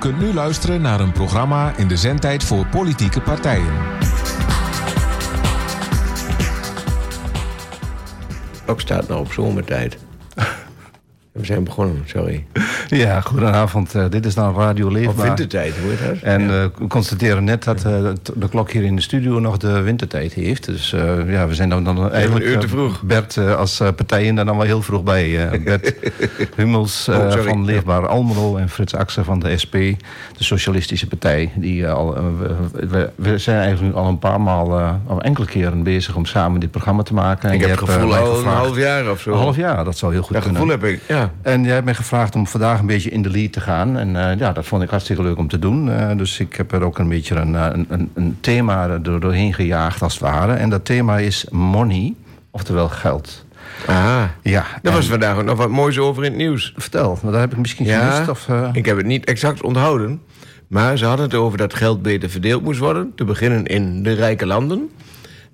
kunt nu luisteren naar een programma in de zendtijd voor politieke partijen. Ook staat nou op zomertijd. We zijn begonnen, sorry. Ja, goedenavond. Uh, dit is dan Radio Leefbaar. Op wintertijd, heet dat? En uh, we constateren net dat uh, de klok hier in de studio nog de wintertijd heeft. Dus ja, we zijn dan, dan eigenlijk... Een uur te vroeg. Bert als partijen daar dan wel heel vroeg bij. Bert Hummels oh, van Leefbaar Almelo en Frits Axer van de SP. De Socialistische Partij. Die, al, we, we, zijn eigenlijk nu al een paar maal, al enkele keren bezig om samen dit programma te maken. Ik heb het gevoel al gevraagd, een half jaar of zo. Een half jaar, dat zou heel goed dat kunnen. gevoel heb ik, ja. En jij hebt mij gevraagd om vandaag een beetje in de lead te gaan. En uh, ja, dat vond ik hartstikke leuk om te doen. Uh, dus ik heb er ook een beetje een, een, een, een thema er doorheen gejaagd als het ware. En dat thema is money, oftewel geld. Ah, ja. Daar was vandaag ook nog wat moois over in het nieuws. Vertel, maar daar heb ik misschien ja, gemist. Of, uh... Ik heb het niet exact onthouden. Maar ze hadden het over dat geld beter verdeeld moest worden. Te beginnen in de rijke landen.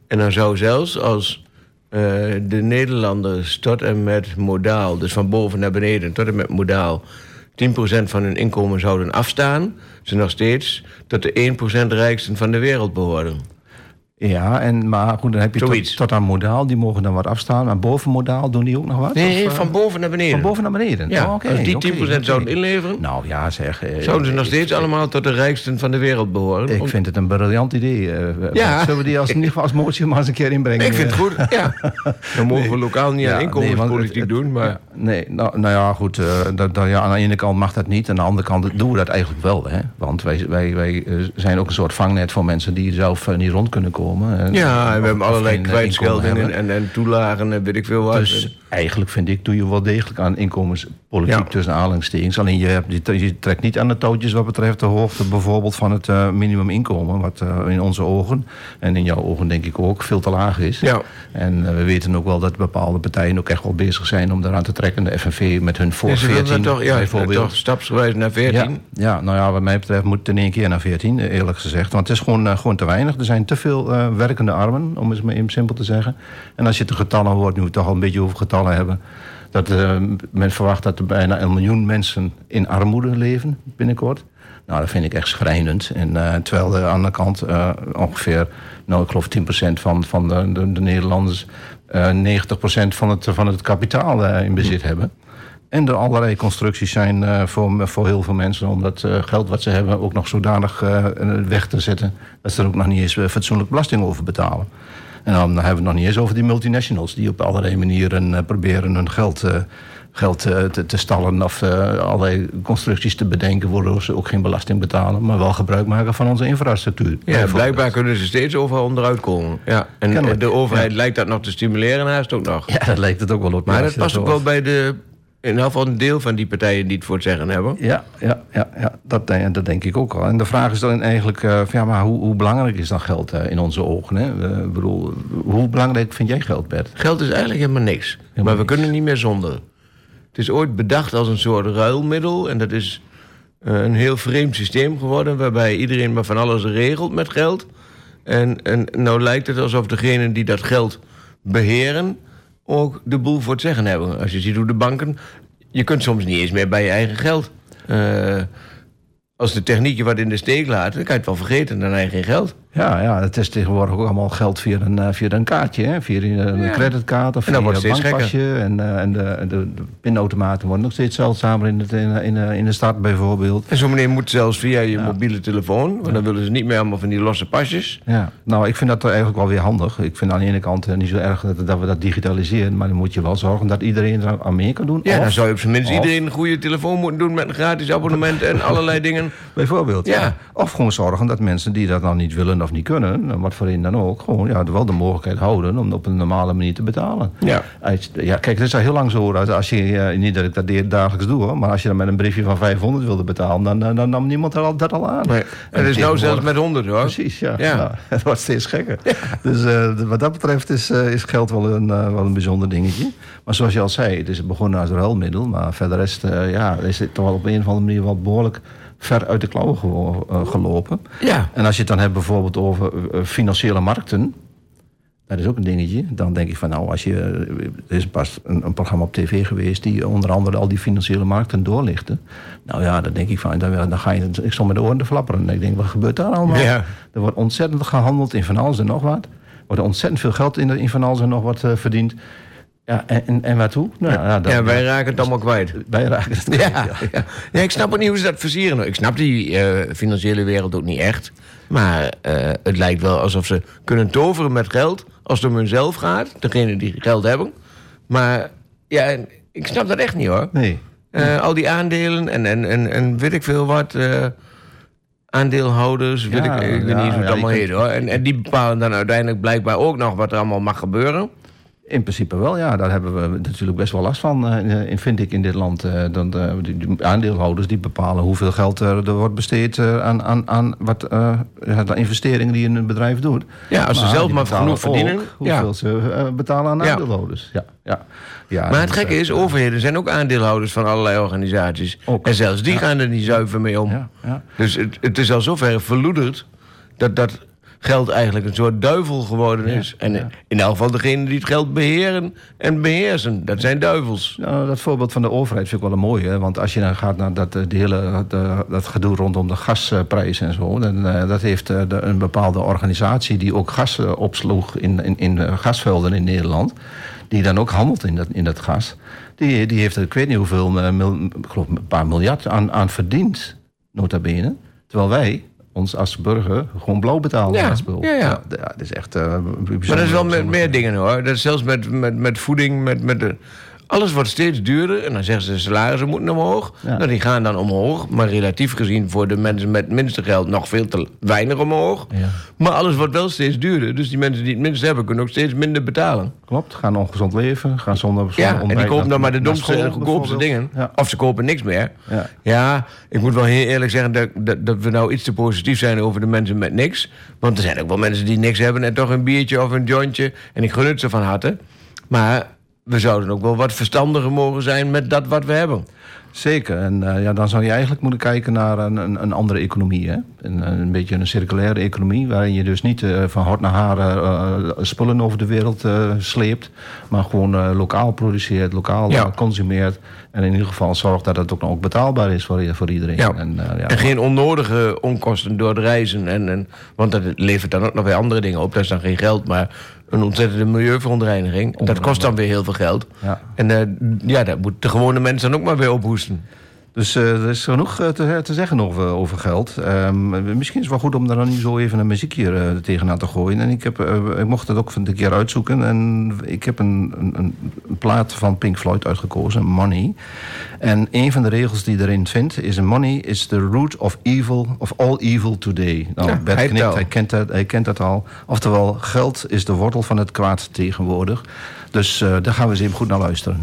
En dan zou zelfs als de Nederlanders tot en met modaal, dus van boven naar beneden tot en met modaal, 10% van hun inkomen zouden afstaan, ze nog steeds tot de 1% rijksten van de wereld behoorden. Ja, en, maar goed, dan heb je tot, tot, aan modaal, die mogen dan wat afstaan. Maar boven modaal doen die ook nog wat? Nee, of, van boven naar beneden. Van boven naar beneden? Ja, oh, okay, als die 10% okay, okay. zouden inleveren... Nou ja, zeg... Eh, zouden ze nog steeds ik, allemaal tot de rijksten van de wereld behoren. Ik vind het een briljant idee. Uh, ja. Zullen we die als, in ieder geval als motie maar eens een keer inbrengen? Ik vind het goed, ja. Dan mogen we lokaal niet aan inkomenspolitiek nee, doen, maar... Nee, nou, nou ja, goed. Uh, dat, dat, ja, aan de ene kant mag dat niet. Aan de andere kant doen we dat eigenlijk wel. Hè? Want wij, wij, wij zijn ook een soort vangnet voor mensen die zelf niet rond kunnen komen. Ja. Ja, we hebben allerlei kwijtscheldingen en, en, en, toelagen en weet ik veel wat. Dus eigenlijk vind ik, doe je wel degelijk aan inkomenspolitiek ja. tussen aanhalingstekens. Alleen je, hebt, je, trekt niet aan de touwtjes wat betreft de hoogte bijvoorbeeld van het uh, minimuminkomen. Wat uh, in onze ogen, en in jouw ogen denk ik ook, veel te laag is. Ja. En uh, we weten ook wel dat bepaalde partijen ook echt wel bezig zijn om daaraan te trekken. De FNV met hun voor ja, 14 toch, ja, bijvoorbeeld. toch stapsgewijs naar 14. Ja, ja, nou ja, wat mij betreft moet het in één keer naar 14, eerlijk gezegd. Want het is gewoon, gewoon te weinig. Er zijn te veel werkende armen, om het maar even simpel te zeggen. En als je de getallen hoort, nu we toch al een beetje over getallen hebben. Dat uh, men verwacht dat er bijna een miljoen mensen in armoede leven binnenkort. Nou, dat vind ik echt schrijnend. En, uh, terwijl er aan de kant uh, ongeveer, nou ik geloof 10% van, van de, de, de Nederlanders 90% van het, van het kapitaal in bezit hebben. En er allerlei constructies zijn uh, voor, voor heel veel mensen om dat uh, geld wat ze hebben ook nog zodanig uh, weg te zetten dat ze er ook nog niet eens fatsoenlijk belasting over betalen. En dan hebben we het nog niet eens over die multinationals die op allerlei manieren proberen hun geld, geld te, te, stallen of allerlei constructies te bedenken waardoor ze ook geen belasting betalen, maar wel gebruik maken van onze infrastructuur. Ja, blijkbaar kunnen ze steeds overal onderuit komen. Ja. En de overheid ja. lijkt dat nog te stimuleren naast ook nog. Ja, dat lijkt het ook wel op. Maar dat past ook wel bij de in ieder geval een deel van die partijen die het voor het zeggen hebben. Ja, ja, ja, ja dat, dat denk ik ook al. En de vraag is dan eigenlijk, uh, ja, maar hoe, hoe, belangrijk is dan geld uh, in onze ogen? Hè? Uh, bedoel, hoe belangrijk vind jij geld, Bert? Geld is eigenlijk helemaal niks. Helemaal maar we niks. kunnen niet meer zonder. Het is ooit bedacht als een soort ruilmiddel. En dat is een heel vreemd systeem geworden... waarbij iedereen maar van alles regelt met geld. En, en nou lijkt het alsof degenen die dat geld beheren ook de boel voor het zeggen hebben. Als je ziet hoe de banken... Je kunt soms niet eens meer bij je eigen geld. Uh, als de techniek je wat in de steek laat, dan kan je het wel vergeten. Dan heb je geen geld. Ja, ja, het is tegenwoordig ook allemaal geld via een, uh, via een kaartje. Hè? Via een ja. creditkaart of via een bankpasje. En, uh, en, de, de, de pinautomaten worden nog steeds zeldzamer in, het, in, in, in de stad bijvoorbeeld. En zo'n meneer moet zelfs via je ja. mobiele telefoon. Want dan willen ze niet meer allemaal van die losse pasjes. Ja, nou ik vind dat eigenlijk wel weer handig. Ik vind aan de ene kant niet zo erg dat, dat we dat digitaliseren. Maar dan moet je wel zorgen dat iedereen er aan mee kan doen. Ja, of, dan zou je op zijn minst of, iedereen een goede telefoon moeten doen... met een gratis abonnement en allerlei dingen. Bijvoorbeeld, ja. Of gewoon zorgen dat mensen die dat dan niet willen of niet kunnen... wat voor een dan ook, gewoon ja, wel de mogelijkheid houden... om op een normale manier te betalen. Ja. ja kijk, het is al heel lang zo dat als je... niet dat ik dat dagelijks doe, hoor, maar als je dan met een briefje van 500 wilde betalen... dan, dan, dan nam niemand al, dat al aan. Nee. En het is nou zelfs met 100, hoor. Precies, ja. ja. Nou, het wordt steeds gekker. Ja. Dus uh, wat dat betreft is, uh, is geld wel een, uh, wel een bijzonder dingetje. Maar zoals je al zei, het is begonnen als ruilmiddel... maar verder is het, ja, is het toch wel op een of andere manier wel behoorlijk ver uit de klauwen gelopen. Ja. En als je het dan hebt bijvoorbeeld over financiële markten... Dat is ook een dingetje. Dan denk ik van nou, als je. Er is pas een, een programma op tv geweest die onder andere al die financiële markten doorlichtte. Nou ja, dan denk ik van, dan, dan ga je. Ik stond met de oren te flapperen. En ik denk, wat gebeurt daar allemaal? Ja. Er wordt ontzettend gehandeld in van alles en nog wat. Er wordt ontzettend veel geld in, in van alles en nog wat eh, verdiend. Ja, en, en, waartoe? Nou, ja, ja, wij raken het allemaal kwijt. wij raken het kwijt, Ja, ja. ja, ik snap ook niet hoe ze dat versieren. Ik snap die eh, financiële wereld ook niet echt. Maar eh, het lijkt wel alsof ze kunnen toveren met geld... als het om hunzelf gaat, degene die geld hebben. Maar ja, ik snap dat echt niet hoor. Nee. Eh, al die aandelen en, en, en, en weet ik veel wat... aandeelhouders, weet Ja, ik, ik weet ja, niet hoe het ja, allemaal heet hoor. En, en die bepalen dan uiteindelijk blijkbaar ook nog wat er allemaal mag gebeuren. In principe wel, ja. Daar hebben we natuurlijk best wel last van, eh, in- vind ik, in dit land. Eh, dan, eh, die aandeelhouders die bepalen hoeveel geld er, er wordt besteed eh, aan, aan, aan wat, eh, de investeringen die een bedrijf doet. Ja, als ze zelf maar genoeg verdienen, Hoeveel ja. ze eh, betalen aan Ja. aandeelhouders. Ja, ja. ja Maar het dus, gekke eh, is, overheden zijn ook aandeelhouders van allerlei organisaties. Ook. En zelfs die gaan er niet zuiver mee om. Ja, ja. Dus het, het is al zover verloederd dat dat geld eigenlijk een soort duivel geworden is. En ja. in elk geval degene die het geld beheren en beheersen, dat zijn duivels. Nou, dat voorbeeld van de overheid vind ik wel een mooie. Want als je dan gaat naar dat, eh, de hele, de- dat gedoe rondom de gasprijs en zo. Dan, eh, dat heeft eh, de, een bepaalde organisatie die ook gas eh, opsloeg in, in, in eh, gasvelden in Nederland. Die dan ook handelt in dat, in dat gas. Die, die heeft er, ik weet niet hoeveel, eh, mil- geloof een paar miljard aan, aan verdiend. Nota bene. Terwijl wij ons als burger gewoon blauw betalen. Ja, spul. ja, ja. dat is echt eh, bijzonder. Maar dat is wel met meer dingen hoor. Dat is zelfs met, met, met voeding, met, met de, alles wordt steeds duurder. En dan zeggen ze de salarissen moeten omhoog. Ja. Nou, die gaan dan omhoog. Maar relatief gezien voor de mensen met het minste geld nog veel te weinig omhoog. Ja. Maar alles wordt wel steeds duurder. Dus die mensen die het minst hebben kunnen ook steeds minder betalen. Klopt, gaan ongezond leven, gaan zonder, zonder Ja, en die kopen dan maar de domste en goedkoopste dingen. Ja. Of ze kopen niks meer. Ja. Ja, ik moet wel heel eerlijk zeggen dat, dat, dat we nou iets te positief zijn over de mensen met niks. Want er zijn ook wel mensen die niks hebben en toch een biertje of een jointje. En ik gun het ze van harte. Maar we zouden ook wel wat verstandiger mogen zijn met dat wat we hebben. Zeker, en eh, ja, dan zou je eigenlijk moeten kijken naar een, een, een andere economie. Hè? Een, een beetje een circulaire economie, waarin je dus niet eh, van hort naar haar eh, spullen over de wereld sleept, maar gewoon lokaal produceert, lokaal Ja. consumeert. En in ieder geval zorgt dat het ook nog ook is voor, voor iedereen. Ja. En, ja, En geen onnodige onkosten door het reizen. En, en, want dat levert dan ook nog weer andere dingen op. Dat is dan geen geld, maar een ontzettende milieuverontreiniging. Dat kost dan weer heel veel geld. Ja. En eh, ja, dat moet de gewone mensen dan ook maar weer ophoesten. Dus eh, er is genoeg eh, te, te zeggen over, over geld. Ehm, misschien is het wel goed om daar dan nu zo even een muziekje eh, tegenaan te gooien. En ik, heb, ik mocht het ook een keer uitzoeken. En ik heb een, een, een plaat van Pink Floyd uitgekozen, Money. En een van de regels die erin vindt is... Money is the root of evil, of all evil today. Nou, Ja, Bert hij knikt, hij kent, dat, hij kent dat al. Oftewel, geld is de wortel van het kwaad tegenwoordig. Dus daar gaan we eens even goed naar luisteren.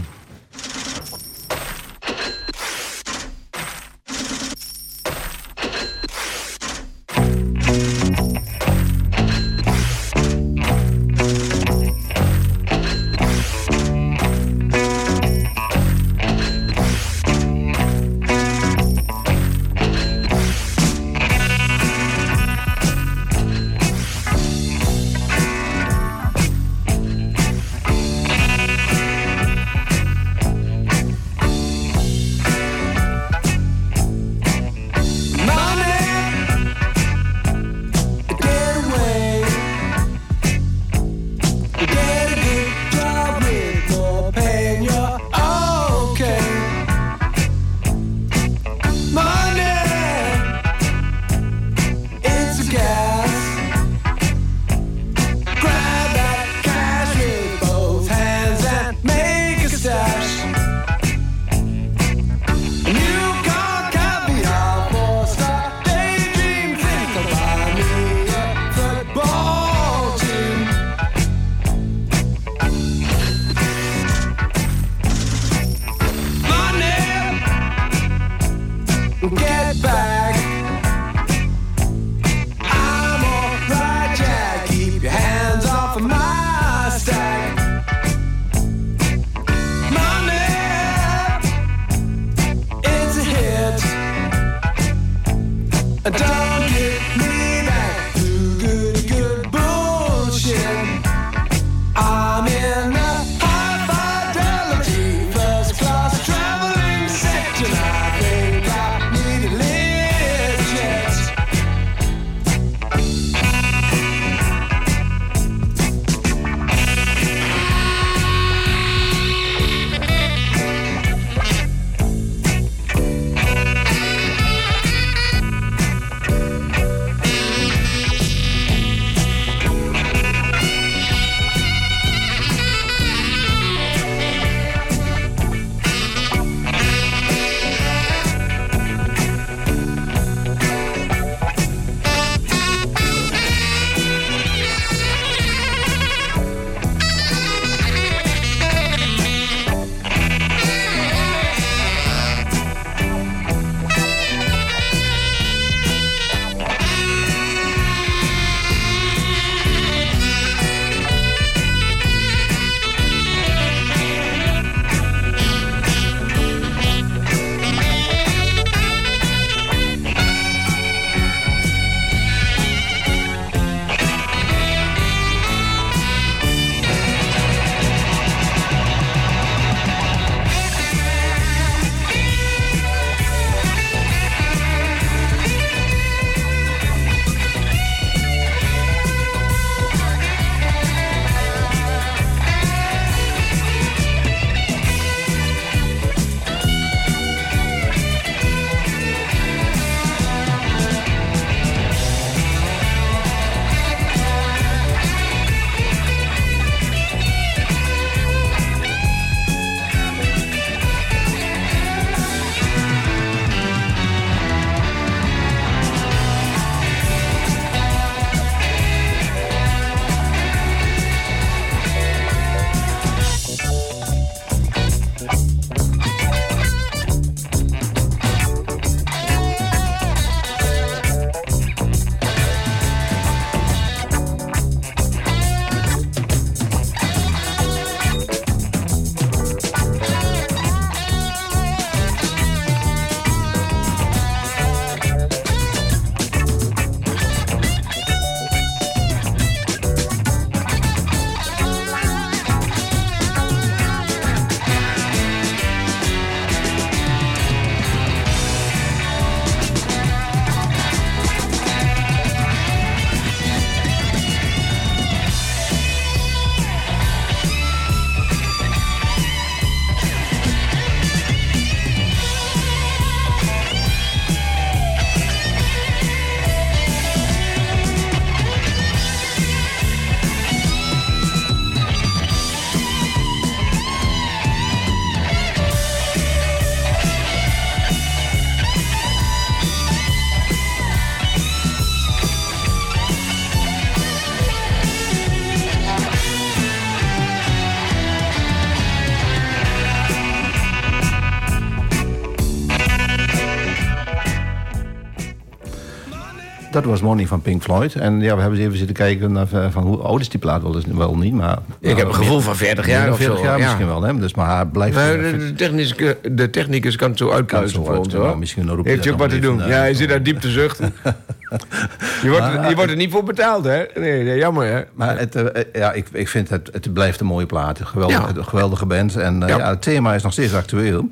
Was Money van Pink Floyd. En ja, we hebben eens even zitten kijken naar, eh, van hoe oud is die plaat wel, wel niet. Maar, Ik heb een gevoel van 40 jaar of 40 zo. jaar ja. misschien wel, hè? Dus, maar hij blijft... Eh, de, technische, de technicus kan het zo zo voor ons, hoor. nou, misschien roep je Heeft je ook wat te doen. eh, ja, je zit daar diep te zuchten. je, wordt, er- je wordt er niet voor betaald, hè? Nee, nee jammer, hè? Maar het, eh, eh, ja, ik, ik vind het, het blijft een mooie plaat. Een geweldige, Ja. geweldige band. En eh, Ja. ja. het thema is nog steeds actueel.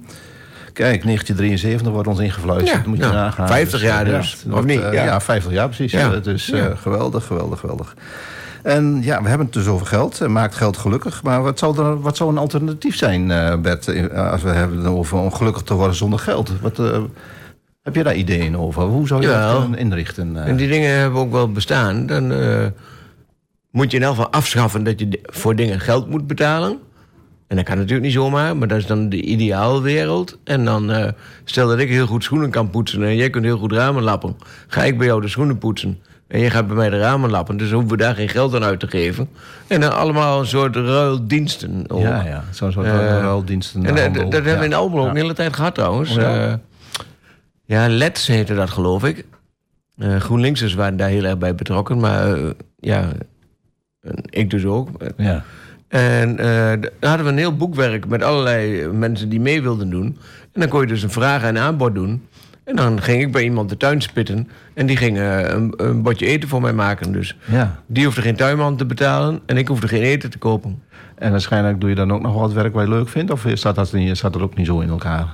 Kijk, 1973 wordt ons ingefluisterd. Ja, moet je ja. nagaan. 50 jaar eh, dus, het of wordt, niet? eh, Ja. ja. 50 jaar precies. Ja. Het is eh, Ja. geweldig, geweldig, geweldig. En ja, we hebben het dus over geld. Eh, Maakt geld gelukkig. Maar wat zou, er, wat zou een alternatief zijn, eh, Bert? eh, Als we hebben over om gelukkig te worden zonder geld. Wat, eh, heb je daar ideeën over? Hoe zou je Jawel. dat kunnen inrichten? eh? En die dingen hebben ook wel bestaan. Dan eh, moet je in elk geval afschaffen dat je voor dingen geld moet betalen. En dat kan natuurlijk niet zomaar, maar dat is dan de ideaalwereld. En dan, eh, stel dat ik heel goed schoenen kan poetsen en jij kunt heel goed ramen lappen. Ga ik bij jou de schoenen poetsen en jij gaat bij mij de ramen lappen. Dus hoeven we daar geen geld aan uit te geven. En dan allemaal een soort ruildiensten. ook. Ja, ja. Zo'n soort Eh, ruildiensten. En dat, hebben we in. Almelo ook Ja. een hele tijd gehad trouwens. Oh, ja? ja, ja Let's heette dat geloof ik. Eh GroenLinksers waren daar heel erg bij betrokken. Maar eh, ja, eh, ik dus ook. Ja. En eh, d- daar hadden we een heel boekwerk met allerlei mensen die mee wilden doen. En dan kon je dus een vraag en aanbod doen. En dan ging ik bij iemand de tuin spitten. En die ging eh, een, een bordje eten voor mij maken. Dus ja. die hoefde geen tuinman te betalen. En ik hoefde geen eten te kopen. En waarschijnlijk doe je dan ook nog wat werk wat je leuk vindt? Of staat dat, staat dat ook niet zo in elkaar?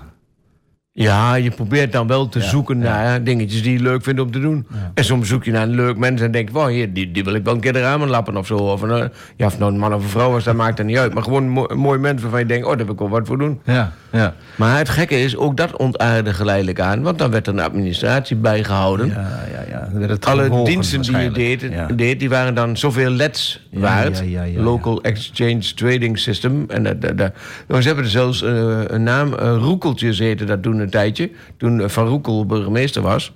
Ja, je probeert dan wel te zoeken naar dingetjes die je leuk vindt om te doen. En soms zoek je naar een leuk mens en denk wow, hier, die, die wil ik wel een keer de ramen lappen of zo. Of een, eh, ja, of nou een man of een vrouw was, dat maakt er niet uit. Maar gewoon een mooi mens waarvan je denkt, oh, daar wil ik wel wat voor doen. Ja, ja. Maar het gekke is, ook dat ontaarde geleidelijk aan. Want dan werd er een administratie bijgehouden. Ja, ja, ja. Het Alle diensten die je deed, Ja. deed, die waren dan zoveel leds waard. Local Exchange Trading System. En dat, dat, dat- nou, ze hebben er zelfs eh, een naam, uh, Roekeltjes heette dat toen een tijdje. Toen eh, Van Roekel burgemeester was.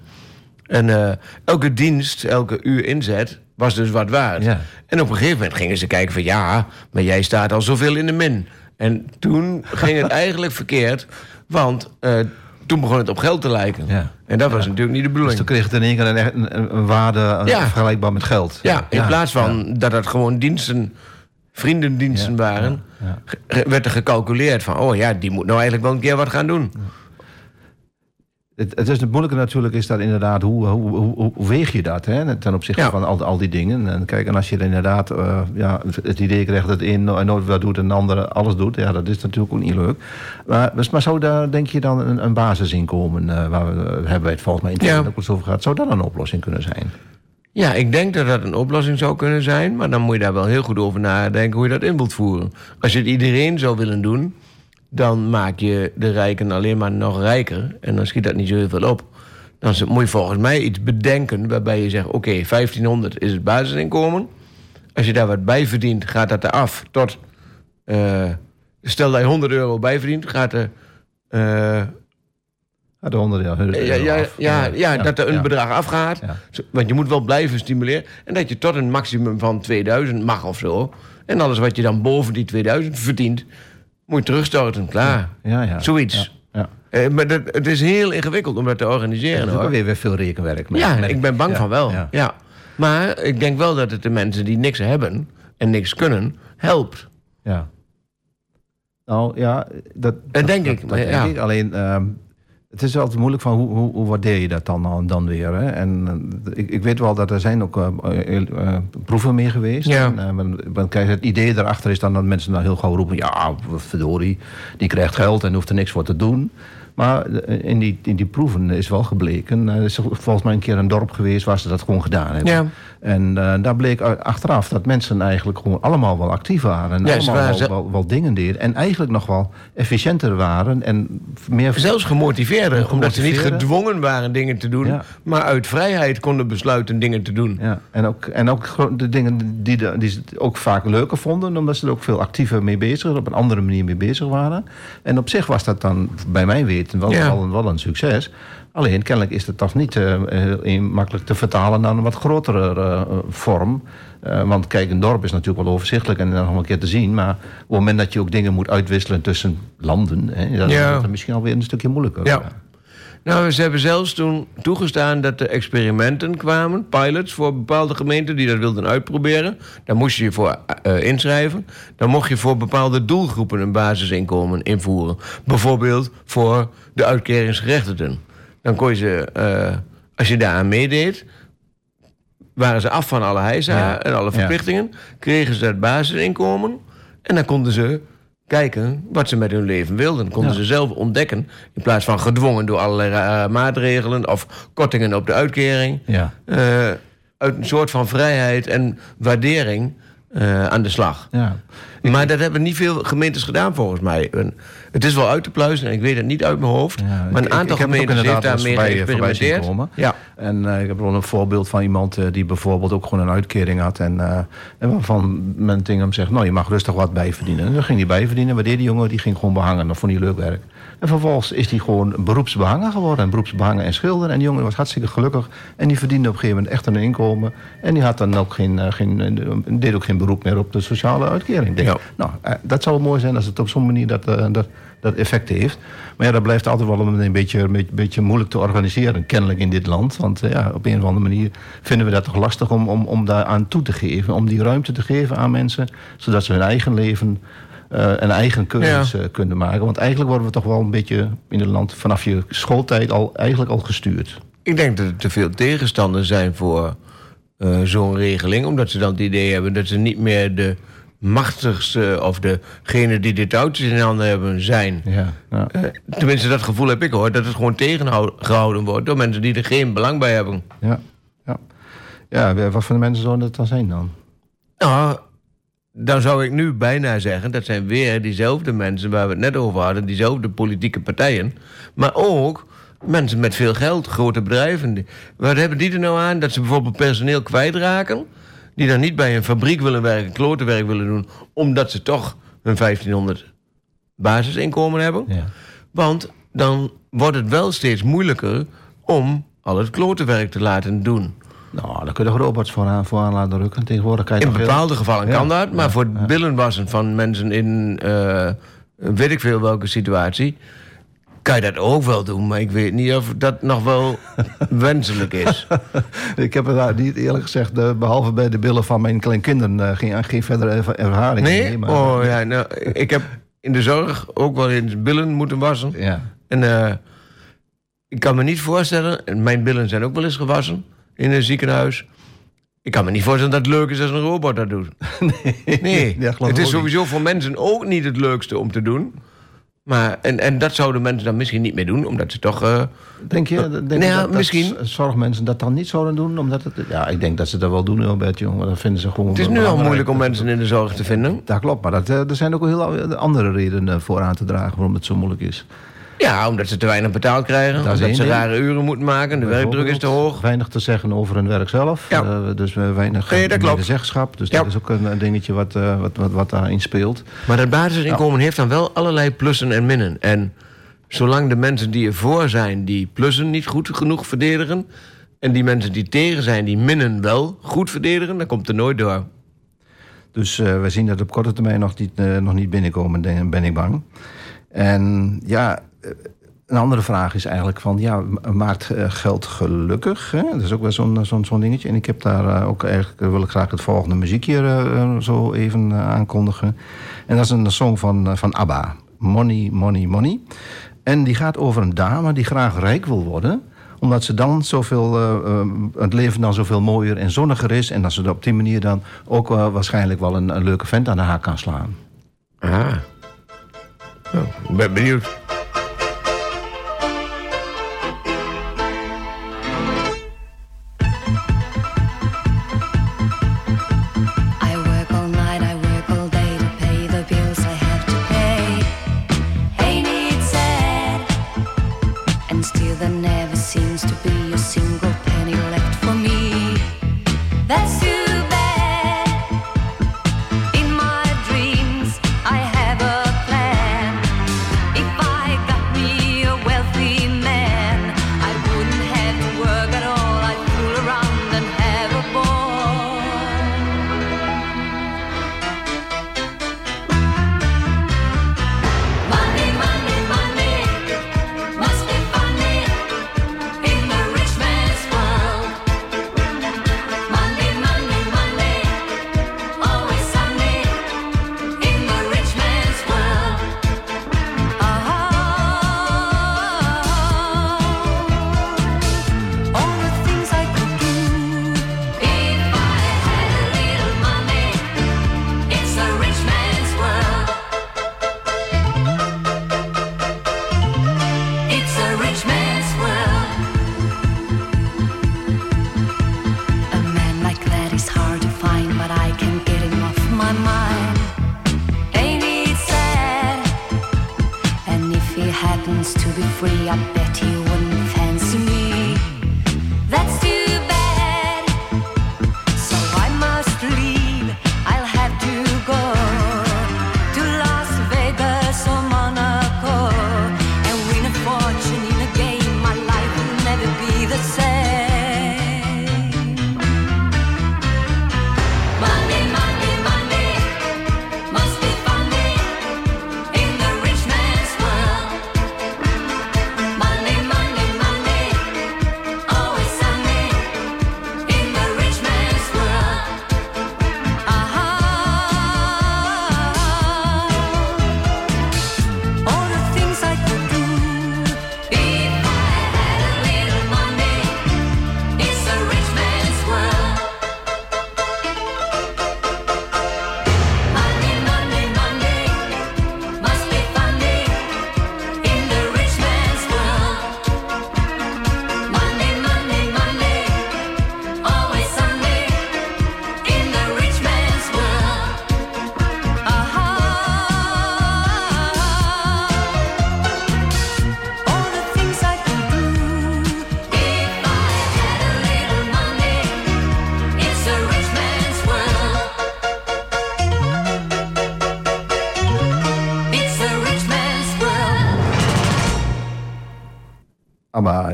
En eh, elke dienst, elke uur inzet, was dus wat waard. Ja. En op een gegeven moment gingen ze kijken van... ja, maar jij staat al zoveel in de min. En toen ging het eigenlijk verkeerd. Want eh, toen begon het op geld te lijken. Ja. En dat was natuurlijk niet de Dus bedoeling. toen kreeg het in één keer een, een, een waarde Ja. vergelijkbaar met geld. Ja, in plaats van dat het gewoon diensten, vriendendiensten waren, werd er gecalculeerd van, oh ja, die moet nou eigenlijk wel een keer wat gaan doen. Het, het is het moeilijke natuurlijk is dat inderdaad, hoe, hoe, hoe, hoe weeg je dat hè, ten opzichte Ja. van al, al die dingen. En kijk, en als je inderdaad eh, ja, het idee krijgt dat de een no- nooit wat doet en de ander alles doet, ja, dat is natuurlijk ook niet leuk. Maar, maar zou daar, denk je, dan een, een basisinkomen, eh, waar we, hebben wij het volgens mij in het Ja. verleden ook eens over gehad, zou dat een oplossing kunnen zijn? Ja, ik denk dat dat een oplossing zou kunnen zijn, maar dan moet je daar wel heel goed over nadenken hoe je dat in wilt voeren. Als je het iedereen zou willen doen, dan maak je de rijken alleen maar nog rijker en dan schiet dat niet zo heel veel op. Dan moet je volgens mij iets bedenken waarbij je zegt, oké, 1500 is het basisinkomen. Als je daar wat bij verdient, gaat dat eraf tot... eh, stel dat je 100 euro bijverdient, gaat er... Ja, de honderd jaar. ja, ja, ja, ja, dat er een ja. bedrag afgaat. Ja. Want je moet wel blijven stimuleren. En dat je tot een maximum van 2000 mag of zo. En alles wat je dan boven die 2000 verdient, moet je terugstorten. Klaar. Ja, ja. Zoiets. Ja. Eh, maar dat, het is heel ingewikkeld om dat te Er organiseren. is ook weer, weer veel rekenwerk. mee. Ja, ik ben bang van wel. ja. Maar ik denk wel dat het de mensen die niks hebben en niks kunnen, helpt. Ja. Nou ja, dat, Dat denk ik, Dat, maar denk ja. ik. Alleen, ehm, het is altijd moeilijk van hoe, hoe, hoe waardeer je dat dan, dan weer. Hè? En eh, ik, ik weet wel dat er zijn ook eh, eh, proeven mee geweest. Ja. En, want kijk, het idee erachter is dan dat mensen dan heel gauw roepen... ja, verdorie, die krijgt geld en hoeft er niks voor te doen. Maar in die, in die proeven is wel gebleken... er is volgens mij een keer een dorp geweest waar ze dat gewoon gedaan hebben. Ja. En eh, daar bleek achteraf dat mensen eigenlijk gewoon allemaal wel actief waren. En Ja, allemaal waren wel, wel, wel dingen deden. En eigenlijk nog wel efficiënter waren. En meer Zelfs gemotiveerder, omdat ze niet gedwongen waren dingen te doen, Ja. maar uit vrijheid konden besluiten dingen te doen. Ja, en ook, en ook de dingen die, de, die ze ook vaak leuker vonden, omdat ze er ook veel actiever mee bezig waren, op een andere manier mee bezig waren. En op zich was dat dan, bij mijn weten, wel, Ja. wel, een, wel een succes. Alleen kennelijk is het toch niet eh, heel makkelijk te vertalen naar een wat grotere eh, vorm. Eh, want kijk, een dorp is natuurlijk wel overzichtelijk en dan nog een keer te zien. Maar op het moment dat je ook dingen moet uitwisselen tussen landen, hè, dan Ja. is het misschien alweer een stukje moeilijker. Ja. Nou, ze hebben zelfs toen toegestaan dat er experimenten kwamen, pilots voor bepaalde gemeenten die dat wilden uitproberen. Daar moest je je voor inschrijven. Dan mocht je voor bepaalde doelgroepen een basisinkomen invoeren. Bijvoorbeeld voor de uitkeringsgerechtigden. Dan kon je ze, eh, als je daaraan meedeed, waren ze af van alle heisa Ja. en alle verplichtingen, kregen ze het basisinkomen en dan konden ze kijken wat ze met hun leven wilden. Konden Ja. ze zelf ontdekken, in plaats van gedwongen door allerlei eh, maatregelen of kortingen op de uitkering. Ja. eh, uit een soort van vrijheid en waardering aan de slag. Ja. Maar dat hebben niet veel gemeentes gedaan volgens mij. En het is wel uit te pluizen en ik weet het niet uit mijn hoofd. Ja, maar ik- een aantal ik ook gemeentes heeft inderdaad daar wel mee eens voorbij- voorbij zien geëxperimenteerd. Ja. En eh, ik heb wel een voorbeeld van iemand eh, die bijvoorbeeld ook gewoon een uitkering had. En, eh, en waarvan men tegen hem zegt, nou je mag rustig wat bijverdienen. En dan ging hij bijverdienen. Deed die jongen? Die ging gewoon behangen. Dat vond hij leuk werk. En vervolgens is hij gewoon beroepsbehanger geworden. En beroepsbehanger en schilder. En die jongen was hartstikke gelukkig. En die verdiende op een gegeven moment echt een inkomen. En die had dan ook geen, eh, geen, eh, deed ook geen beroep meer op de sociale uitkering. Ik denk, Ja. Nou, eh, dat zou mooi zijn als het op zo'n manier dat, dat, dat effect heeft. Maar ja, dat blijft altijd wel een, beetje, een beetje, moeilijk te organiseren, kennelijk in dit land. Want ja, op een of andere manier vinden we dat toch lastig om, om, om daar aan toe te geven. Om die ruimte te geven aan mensen, zodat ze hun eigen leven een eigen keuzes Ja. eh, kunnen maken. Want eigenlijk worden we toch wel een beetje in het land vanaf je schooltijd al, eigenlijk al gestuurd. Ik denk dat er te veel tegenstanders zijn voor eh, zo'n regeling. Omdat ze dan het idee hebben dat ze niet meer de machtigste... of degene die de touwtjes in handen hebben zijn. Ja, ja. Eh, tenminste, dat gevoel heb ik hoor. Dat het gewoon tegengehouden wordt door mensen die er geen belang bij hebben. ja, ja. ja wat voor mensen zouden dat dan zijn dan? Nou, dan zou ik nu bijna zeggen... dat zijn weer diezelfde mensen waar we het net over hadden... diezelfde politieke partijen. Maar ook mensen met veel geld, grote bedrijven. Wat hebben die er nou aan? Dat ze bijvoorbeeld personeel kwijtraken... die dan niet bij een fabriek willen werken, klotenwerk willen doen... omdat ze toch hun 1500 basisinkomen hebben. Ja. Want dan wordt het wel steeds moeilijker... om al het klotenwerk te laten doen. Nou, daar kun je toch robots voor aan, voor aan laten rukken. Tegenwoordig kan je In heel- bepaalde gevallen Ja. kan dat, maar voor het billenwassen van mensen in eh, weet ik veel welke situatie, kan je dat ook wel doen. Maar ik weet niet of dat nog wel wenselijk is. Ik heb er daar niet eerlijk gezegd, eh, behalve bij de billen van mijn kleinkinderen, eh, geen, geen verdere erva- ervaring Nee? mee, maar- Oh ja, nou, ik heb in de zorg ook wel eens billen moeten wassen. ja. En ik kan me niet voorstellen, en mijn billen zijn ook wel eens gewassen in een ziekenhuis. Ik kan me niet voorstellen dat het leuk is als een robot dat doet. Nee, Ja, geloof het is sowieso voor mensen ook niet het leukste om te doen. Maar, en, en dat zouden mensen dan misschien niet meer doen, omdat ze toch... eh, Denk je, denk nou je ja, dat, dat misschien. zorgmensen dat dan niet zouden doen? Omdat het, ja, ik denk dat ze dat wel doen, Albert, maar Dat vinden ze gewoon het is nu al moeilijk om mensen in de zorg te vinden. Dat klopt, maar dat, eh, er zijn ook heel andere redenen voor aan te dragen waarom het zo moeilijk is. Ja, omdat ze te weinig betaald krijgen. Dat omdat ze rare uren moeten maken. De werkdruk is te hoog. Weinig te zeggen over hun werk zelf. Ja. Eh, dus we weinig Nee, dat klopt. medezeggenschap. Dus Ja. dat is ook een, dingetje wat, eh, wat, wat, wat daarin speelt. Maar dat basisinkomen heeft dan wel allerlei plussen en minnen. En zolang de mensen die ervoor zijn die plussen niet goed genoeg verdedigen... en die mensen die tegen zijn die minnen wel goed verdedigen... dan komt er nooit door. Dus eh, we zien dat op korte termijn nog niet, eh, nog niet binnenkomen, ben ik bang. En ja, eh, een andere vraag is eigenlijk van, ja, maakt eh, geld gelukkig? Hè? Dat is ook wel zo'n zo'n zo'n dingetje. En ik heb daar eh, ook eigenlijk, eh, wil ik graag het volgende muziekje eh, eh, zo even eh, aankondigen. En dat is een song van, eh, van ABBA, Money, Money, Money. En die gaat over een dame die graag rijk wil worden omdat ze dan zoveel, eh, eh, het leven dan zoveel mooier en zonniger is. En dat ze op die manier dan ook eh, waarschijnlijk wel een, een leuke vent aan de haak kan slaan. Ah. Nou, ik ben benieuwd.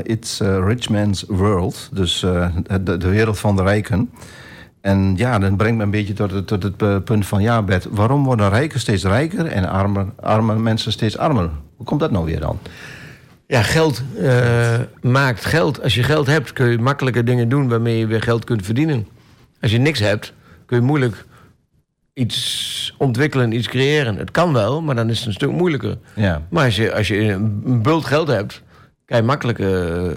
It's a Rich Man's World. Dus eh, de, de wereld van de rijken. En ja, dat brengt me een beetje tot het, tot het eh, punt van... ja, Bert, waarom worden rijken steeds rijker... en arme, arme mensen steeds armer? Hoe komt dat nou weer dan? Ja, geld eh, maakt geld. Als je geld hebt, kun je makkelijke dingen doen waarmee je weer geld kunt verdienen. Als je niks hebt, kun je moeilijk iets ontwikkelen, iets creëren. Het kan wel, maar dan is het een stuk moeilijker. Ja, Maar als je, als je een bult geld hebt, kan je makkelijk eh,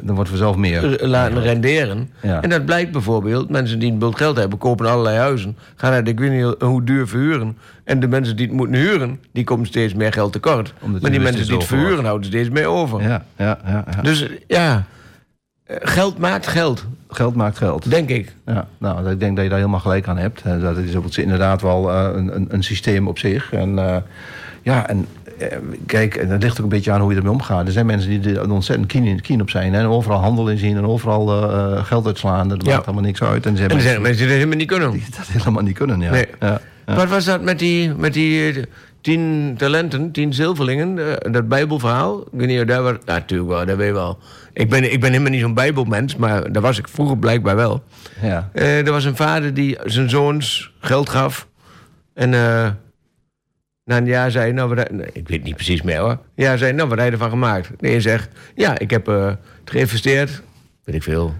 dan wordt vanzelf meer. laten renderen. Ja. En dat blijkt bijvoorbeeld, mensen die een bult geld hebben, kopen allerlei huizen, gaan naar de ik weet niet hoe duur verhuren. En de mensen die het moeten huren, die komen steeds meer geld tekort. Omdat maar die mensen die het verhuren, wordt. houden steeds meer over. Ja, ja, ja, ja. Dus ja, eh, geld maakt geld, geld maakt geld. denk ik. Ja, nou, ik denk dat je daar helemaal gelijk aan hebt. Eh, Dat is inderdaad wel een, een, een systeem op zich. En ja, en kijk, en dat ligt ook een beetje aan hoe je ermee omgaat. Er zijn mensen die er ontzettend keen, keen op zijn. En overal handel in zien en overal eh, eh, geld uitslaan. Dat maakt allemaal niks uit. En er zijn En er mensen die dat helemaal niet kunnen. die dat helemaal niet kunnen. Ja. Nee. Wat was dat met die, met die eh, tien talenten, tien zilverlingen, eh, dat bijbelverhaal? Ik daar was... Ja, natuurlijk wel, dat weet je wel. Ik ben, ik ben helemaal niet zo'n bijbelmens, maar daar was ik vroeger blijkbaar wel. Ja. Eh, er was een vader die zijn zoons geld gaf. En eh, na een jaar zei nou, nee, ik weet niet precies meer hoor. Ja, zei, nou, wat heb je ervan gemaakt? De een zegt, ja, ik heb eh, geïnvesteerd, weet ik veel.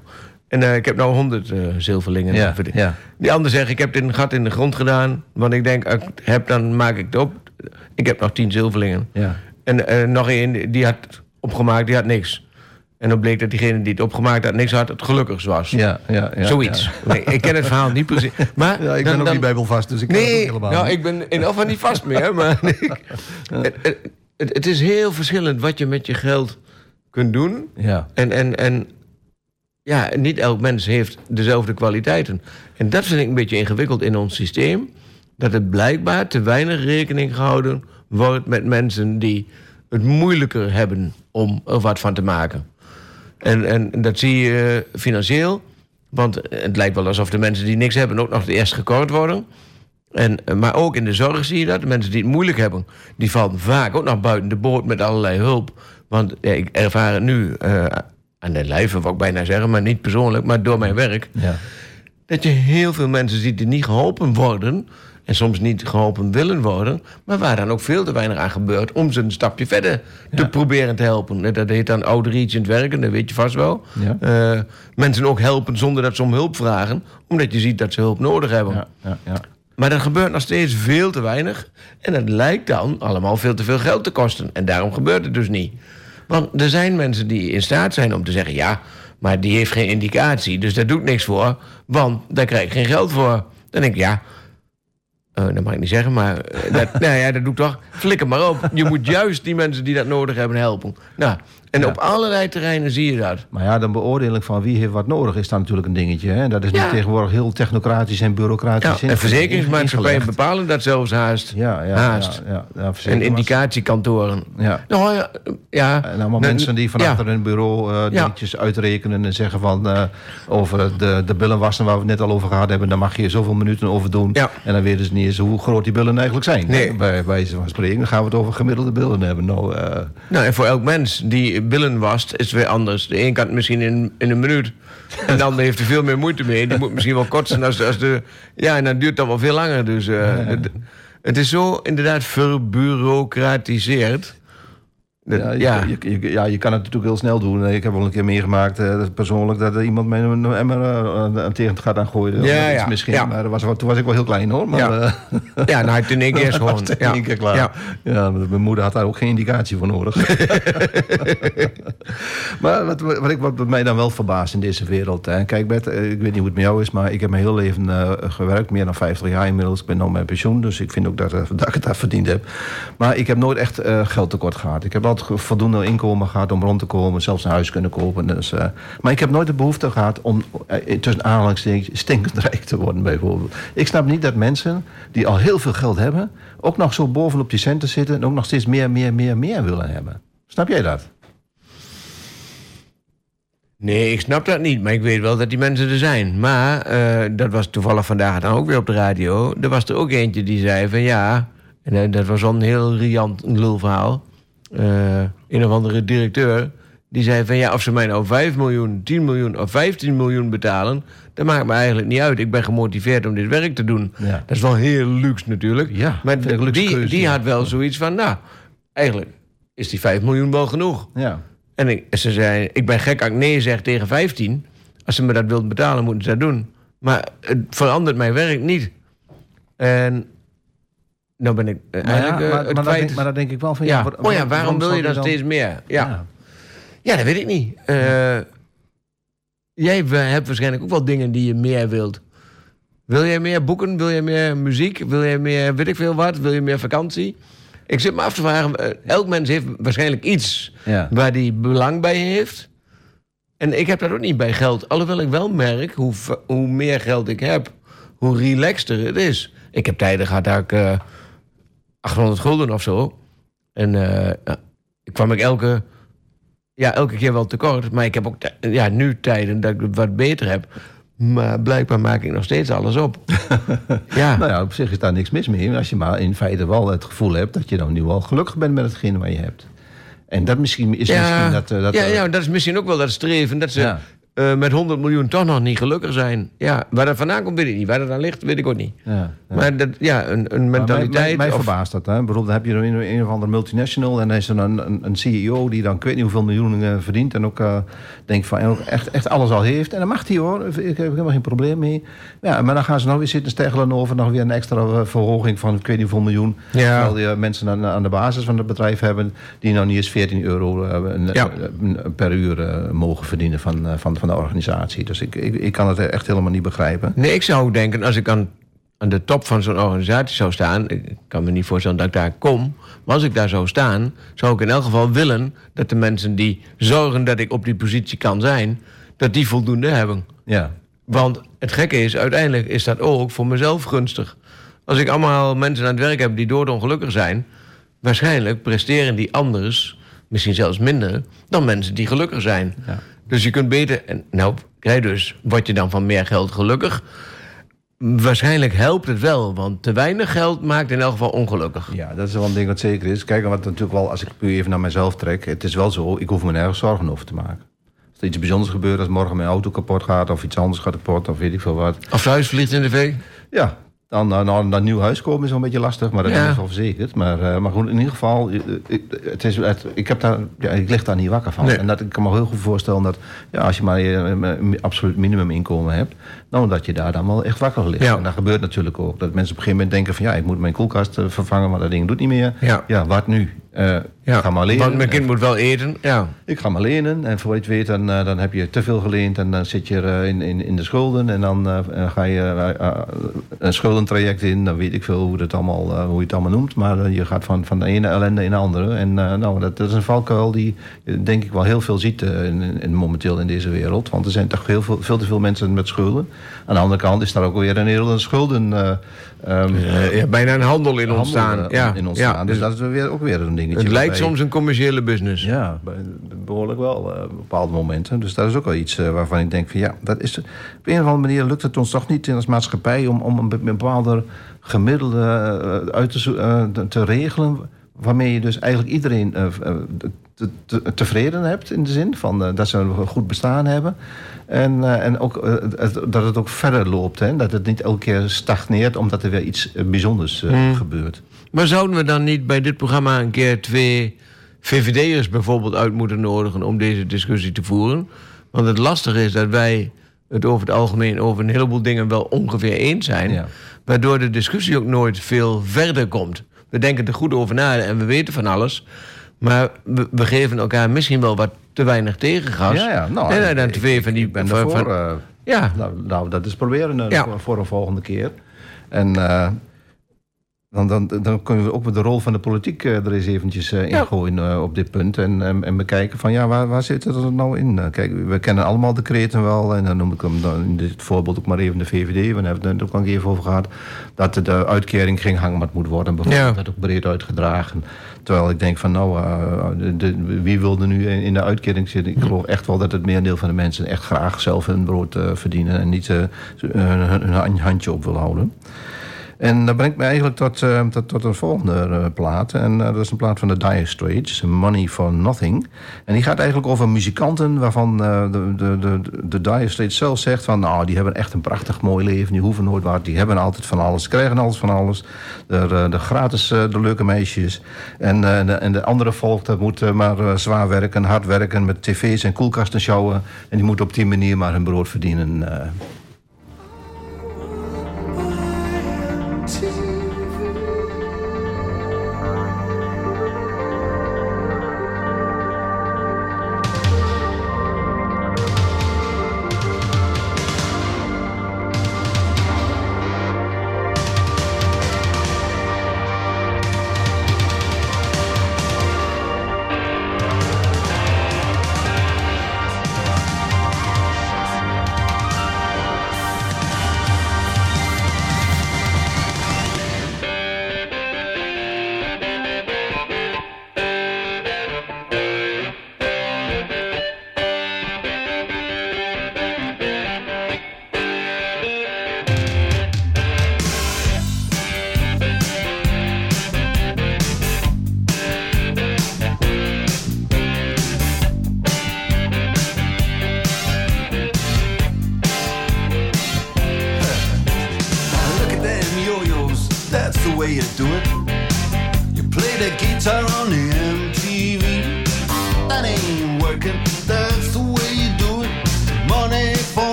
En eh, ik heb nou honderd eh, zilverlingen. Ja, verdiend. ja. Die ander zegt, ik heb dit een gat in de grond gedaan. Want ik denk, ik heb, dan maak ik het op. Ik heb nog tien zilverlingen. Ja. En nog een, die had opgemaakt, die had niks. En dan bleek dat diegene die het opgemaakt had, niks had, het gelukkigst was. Ja, ja, ja, Zoiets. Ja. Nee, ik ken het verhaal niet precies. Maar Ja, ik dan- ben ook dan- niet bijbelvast, dus ik ken het ook Nee, helemaal nou, niet. ik ben in ieder geval niet vast meer. Maar ik- het, het, het is heel verschillend wat je met je geld kunt doen. Ja. En, en, en ja, niet elk mens heeft dezelfde kwaliteiten. En dat vind ik een beetje ingewikkeld in ons systeem. Dat het blijkbaar te weinig rekening gehouden wordt met mensen die het moeilijker hebben om er wat van te maken. En, en dat zie je eh, financieel. Want het lijkt wel alsof de mensen die niks hebben ook nog het eerst gekort worden. En, eh, maar ook in de zorg zie je dat. De mensen die het moeilijk hebben, die vallen vaak ook nog buiten de boot met allerlei hulp. Want ja, ik ervaar het nu eh, aan de lijve, wou ik bijna zeggen, maar niet persoonlijk, maar door mijn werk. Ja. Dat je heel veel mensen ziet die niet geholpen worden. En soms niet geholpen willen worden. Maar waar dan ook veel te weinig aan gebeurt om ze een stapje verder te proberen te helpen. Dat heet dan outreachend werken, dat weet je vast wel. Ja. Eh, mensen ook helpen zonder dat ze om hulp vragen. Omdat je ziet dat ze hulp nodig hebben. Ja, ja, ja. Maar dat gebeurt nog steeds veel te weinig. En het lijkt dan allemaal veel te veel geld te kosten. En daarom gebeurt het dus niet. Want er zijn mensen die in staat zijn om te zeggen... ja, maar die heeft geen indicatie, dus daar doet niks voor. Want daar krijg ik geen geld voor. Dan denk ik, ja... eh, dat mag ik niet zeggen, maar eh, dat, nou ja, dat doe ik toch. Flikker maar op. Je moet juist die mensen die dat nodig hebben helpen. Nou, en Ja. op allerlei terreinen zie je dat. Maar ja, dan beoordeling van wie heeft wat nodig is dan natuurlijk een dingetje. Hè? Dat is Ja. niet tegenwoordig heel technocratisch en bureaucratisch. Ja, en verzekeringsmaatschappijen bepalen dat zelfs haast. Ja, ja, haast. ja, ja, en indicatiekantoren. Ja. Nou ja, ja. En allemaal Nou, mensen die van achter hun bureau Ja. dingetjes uitrekenen en zeggen van over de, de billenwassen waar we het net al over gehad hebben, daar mag je zoveel minuten over doen. En dan weten ze niet eens hoe groot die billen eigenlijk zijn. Nee. Bij wijze van spreken, dan gaan we het over gemiddelde billen hebben. Nou, eh, Nou, en voor elk mens die billen wast, is het weer anders. De een kan het misschien in, in een minuut. En de ander heeft er veel meer moeite mee. Die moet misschien wel kotsen als, als de... Ja, en dan duurt dat wel veel langer. Dus eh, het, het is zo inderdaad verbureaucratiseerd. Ja, je, ja. Je, je- ja, je kan het natuurlijk heel snel doen. Ik heb wel een keer meegemaakt, eh, persoonlijk, dat er iemand met een emmer eh, tegen het gat aan gooide. Ja, ja, Misschien, ja. maar was, toen was ik wel heel klein hoor. Maar, Ja. eh, ja, nou, is Dat was gewoon... ja. één keer klaar. Ja. Mijn moeder had daar ook geen indicatie voor nodig. maar wat, wat, ik, wat mij dan wel verbaast in deze wereld... Hè. Kijk Bert, ik weet niet hoe het met jou is... maar ik heb mijn heel leven gewerkt. Meer dan 50 jaar inmiddels. Ik ben nu met pensioen, dus ik vind ook dat, dat ik het daar verdiend heb. Maar ik heb nooit echt eh, geld tekort gehad. Ik heb ge- voldoende inkomen gehad om rond te komen. Zelfs een huis kunnen kopen. Dus, eh, maar ik heb nooit de behoefte gehad om eh, tussen aanhalingstekens stinkend rijk te worden bijvoorbeeld. Ik snap niet dat mensen die al heel veel geld hebben... ook nog zo bovenop die centen zitten... en ook nog steeds meer, meer, meer, meer willen hebben. Snap jij dat? Nee, ik snap dat niet, maar ik weet wel dat die mensen er zijn. Maar eh, dat was toevallig vandaag dan ook weer op de radio. Er was er ook eentje die zei van ja... En dat was wel een heel riant lulverhaal. Eh een of andere directeur... die zei van ja, of ze mij nou 5 miljoen, 10 miljoen of 15 miljoen betalen... dat maakt me eigenlijk niet uit. Ik ben gemotiveerd om dit werk te doen. Ja. Dat is wel heel luxe natuurlijk. Ja, maar die, die had wel zoiets van... nou, eigenlijk is die 5 miljoen wel genoeg. Ja. En ik, ze zei, ik ben gek als ik nee zeg tegen 15. Als ze me dat wilden betalen, moeten ze dat doen. Maar het verandert mijn werk niet. En nou ben ik eh, Maar, ja, eh, maar, feit... denk, maar dan denk ik wel van... ja. oh ja, waarom wil je dan steeds meer? Ja. ja. Dat weet ik niet. Eh, jij hebt waarschijnlijk ook wel dingen die je meer wilt. Wil jij meer boeken? Wil je meer muziek? Wil je meer weet ik veel wat? Wil je meer vakantie? Ik zit me af te vragen, elk mens heeft waarschijnlijk iets Ja. waar hij belang bij heeft. En ik heb dat ook niet bij geld. Alhoewel ik wel merk, hoe, hoe meer geld ik heb, hoe relaxter het is. Ik heb tijden gehad dat ik 800 gulden of zo. En eh, ja, kwam ik elke, ja, elke keer wel tekort. Maar ik heb ook ja, nu tijden dat ik het wat beter heb. Maar blijkbaar maak ik nog steeds alles op. ja. Nou ja, op zich is daar niks mis mee. Als je maar in feite wel het gevoel hebt... dat je dan nu wel gelukkig bent met hetgene wat je hebt. En dat misschien is misschien dat... eh, dat ja, ja, dat is misschien ook wel dat streven. Dat ze Ja. Eh, met 100 miljoen toch nog niet gelukkig zijn. Ja, waar dat vandaan komt, weet ik niet. Waar dat aan ligt, weet ik ook niet. ja, ja. Maar dat, ja, een, een mentaliteit... Mij, mij, mij of- verbaast dat. Hè? Bijvoorbeeld dan heb je een, een of andere multinational... en dan is er een, een, een CEO die dan ik weet niet hoeveel miljoenen eh, verdient... en ook eh denk van en ook echt, echt alles al heeft. En dan mag hij hoor, ik heb helemaal geen probleem mee. Ja, maar dan gaan ze nog weer zitten steggelen over... nog weer een extra verhoging van ik weet niet hoeveel miljoen. Ja. Terwijl die mensen aan, aan de basis van het bedrijf hebben... die nou niet eens 14 euro per uur mogen verdienen van, van, van de organisatie. Dus ik, ik, ik kan het echt helemaal niet begrijpen. Nee, ik zou ook denken, als ik aan, aan de top van zo'n organisatie zou staan... ik kan me niet voorstellen dat ik daar kom... maar als ik daar zou staan, zou ik in elk geval willen... dat de mensen die zorgen dat ik op die positie kan zijn... dat die voldoende hebben. Ja, Want het gekke is, uiteindelijk is dat ook voor mezelf gunstig. Als ik allemaal mensen aan het werk heb die doodongelukkig zijn... waarschijnlijk presteren die anders, misschien zelfs minder... dan mensen die gelukkig zijn. Ja. Dus je kunt beter... En nou, krijg dus, word je dan van meer geld gelukkig... Waarschijnlijk helpt het wel, want te weinig geld maakt in elk geval ongelukkig. Ja, dat is wel een ding wat zeker is. Kijk, wat natuurlijk wel, als ik puur even naar mezelf trek... het is wel zo, ik hoef me nergens zorgen over te maken. Als er iets bijzonders gebeurt, als morgen mijn auto kapot gaat... of iets anders gaat kapot, of weet ik veel wat... Of thuis vliegt in de V. Ja, dan naar een nieuw huis komen is wel een beetje lastig, maar dat Ja. is wel verzekerd. Maar, eh, maar goed, in ieder geval, eh, ik, het is, het, ik, heb daar, ja, ik lig daar niet wakker van. Nee. En dat, ik kan me heel goed voorstellen dat ja, als je maar eh, een absoluut minimuminkomen hebt, Nou, dat je daar dan wel echt wakker ligt. Ja. En dat gebeurt natuurlijk ook. Dat mensen op een gegeven moment denken van... ja, ik moet mijn koelkast eh, vervangen, maar dat ding doet niet meer. Ja. wat nu? Eh, Ja, Ik ga maar lenen. Want mijn kind moet wel eten. Ja. Ik ga maar lenen. En voor je het weet, dan, eh, dan heb je te veel geleend. En dan zit je in, in, in de schulden. En dan ga je een schuldentraject in. Dan weet ik veel hoe, dat allemaal, hoe je het allemaal noemt. Maar je gaat van, van de ene ellende in de andere. En nou, dat, dat is een valkuil die denk ik wel heel veel ziet in, in- momenteel in deze wereld. Want er zijn toch heel veel, veel te veel mensen met schulden. Aan de andere kant is daar ook weer een hele schulden... eh, ehm, Eh, ja, bijna een handel in handel, ontstaan. eh, ja. in ontstaan. Ja, dus dus dat is weer, ook weer een dingetje. het lijkt soms een commerciële business. ja, be- behoorlijk wel op bepaalde momenten. Dus dat is ook wel iets waarvan ik denk van ja, dat is, op een of andere manier lukt het ons toch niet in als maatschappij om, om een be- bepaalde gemiddelde uit te, te- regelen. Waarmee je dus eigenlijk iedereen te- te- tevreden hebt in de zin van eh, dat ze een goed bestaan hebben. En, eh, en ook eh, het- dat het ook verder loopt. Hè? Dat het niet elke keer stagneert omdat er weer iets bijzonders eh, gebeurt. Maar zouden we dan niet bij dit programma een keer twee VVD'ers bijvoorbeeld uit moeten nodigen om deze discussie te voeren? Want het lastige is dat wij het over het algemeen over een heleboel dingen wel ongeveer eens zijn. Ja. Waardoor de discussie ook nooit veel verder komt. We denken er goed over na en we weten van alles. Maar we, we geven elkaar misschien wel wat te weinig tegengas. Ja, ja. Nou, en dan twee van die... Ik ben van- ervoor. van- eh, ja, Nou, nou, dat is proberen eh, Ja. voor, voor een volgende keer. En eh, dan, dan, dan kunnen we ook met de rol van de politiek eh, er eens eventjes eh, Ja. ingooien eh, op dit punt. En, en, en bekijken van ja, waar, waar zit er nou in? Kijk, we kennen allemaal de kreten wel. En dan noem ik hem dan in dit voorbeeld ook maar even de VVD. We hebben het er ook al even over gehad. Dat de uitkering geen hangmat moet worden. Bijvoorbeeld Ja. dat ook breed uitgedragen. Terwijl ik denk van nou, de, de- wie wil er nu in in de uitkering zitten? Ik geloof echt wel dat het merendeel van de mensen echt graag zelf hun brood verdienen. En niet hun, hun handje op wil houden. En dat brengt me eigenlijk tot, eh, tot, een volgende eh, plaat. En eh, dat is een plaat van de Dire Straits, Money for Nothing. En die gaat eigenlijk over muzikanten waarvan de, de, de, de Dire Straits zelf zegt van... nou, die hebben echt een prachtig mooi leven, die hoeven nooit wat... die hebben altijd van alles, krijgen alles van alles. De, de gratis, de leuke meisjes. En, de, en de andere volk, dat moet maar zwaar werken, hard werken... met tv's en koelkasten sjouwen. En die moeten op die manier maar hun brood verdienen... eh.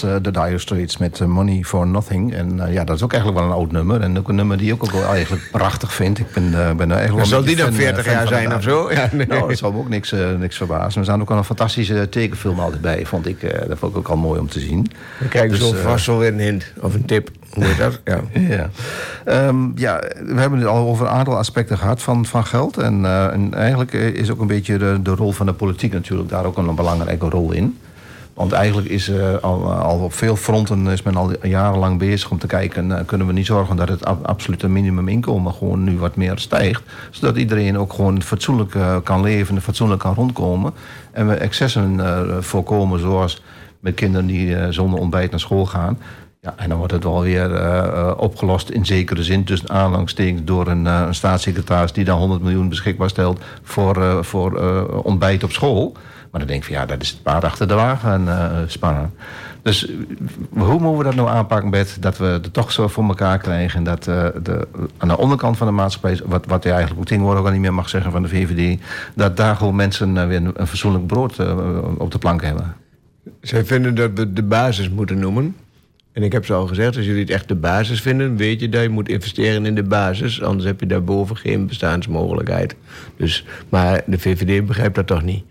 Was eh, de Dire Straits met eh, Money for Nothing. En eh, ja, dat is ook eigenlijk wel een oud nummer. En ook een nummer die ik ook wel eigenlijk prachtig vind. Ik ben, ben er eigenlijk Zal die dan fan, eh, 40 fan jaar de zijn of zo? Ja, nee. Nou, dat zal me ook niks, niks verbazen. Er staan ook al een fantastische tekenfilm altijd bij, vond ik. dat vond ik ook al mooi om te zien. Dan krijg je Dus, zo vast wel weer een hint of een tip. Hoe heet dat? Ja. Ja. Ehm, ja, we hebben het al over een aantal aspecten gehad van, van geld. En, en eigenlijk is ook een beetje de, de rol van de politiek natuurlijk daar ook een belangrijke rol in. Want eigenlijk is eh, al, al op veel fronten is men al jarenlang bezig om te kijken... eh, kunnen we niet zorgen dat het ab- absolute minimuminkomen gewoon nu wat meer stijgt. Zodat iedereen ook gewoon fatsoenlijk eh, kan leven en fatsoenlijk kan rondkomen. En we excessen voorkomen zoals met kinderen die zonder ontbijt naar school gaan... Ja, en dan wordt het wel weer opgelost in zekere zin, tussen aanhalingstekens, door een, staatssecretaris die dan 100 miljoen beschikbaar stelt voor, voor ontbijt op school. Maar dan denk ik van ja, dat is het paard achter de wagen uh, spannen. Dus eh, hoe moeten we dat nou aanpakken, Bert, dat we het toch zo voor elkaar krijgen en dat eh, de, aan de onderkant van de maatschappij, wat, wat je eigenlijk ook tegenwoordig ook al niet meer mag zeggen van de VVD, dat daar gewoon mensen weer een, een brood op de plank hebben. Zij vinden dat we de basis moeten noemen. En ik heb ze al gezegd, als jullie het echt de basis vinden, weet je dat je moet investeren in de basis. Anders heb je daarboven geen bestaansmogelijkheid. Dus, maar de VVD begrijpt dat toch niet.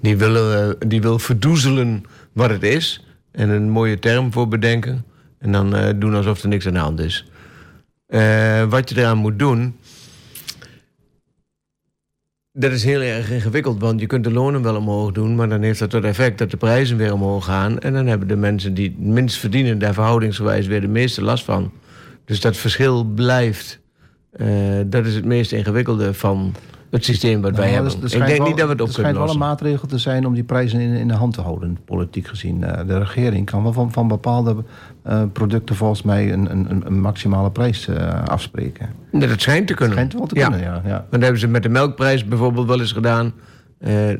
Die, willen, eh, die wil verdoezelen wat het is. En een mooie term voor bedenken. En dan eh, doen alsof er niks aan de hand is. Eh, wat je eraan moet doen. Dat is heel erg ingewikkeld, want je kunt de lonen wel omhoog doen, maar dan heeft dat tot effect dat de prijzen weer omhoog gaan. En dan hebben de mensen die het minst verdienen daar verhoudingsgewijs weer de meeste last van. Dus dat verschil blijft. Eh, dat is het meest ingewikkelde van het systeem wat wij Nou, hebben. dus er Ik denk wel- niet dat we het op kunnen schijnt wel een maatregel te zijn om die prijzen in, in de hand te houden, politiek gezien. Eh, de regering kan wel van, van bepaalde eh, producten volgens mij een, een, een maximale prijs afspreken. Dat het schijnt te kunnen. Schijnt wel te Ja. kunnen, ja. ja, Dat hebben ze met de melkprijs bijvoorbeeld wel eens gedaan.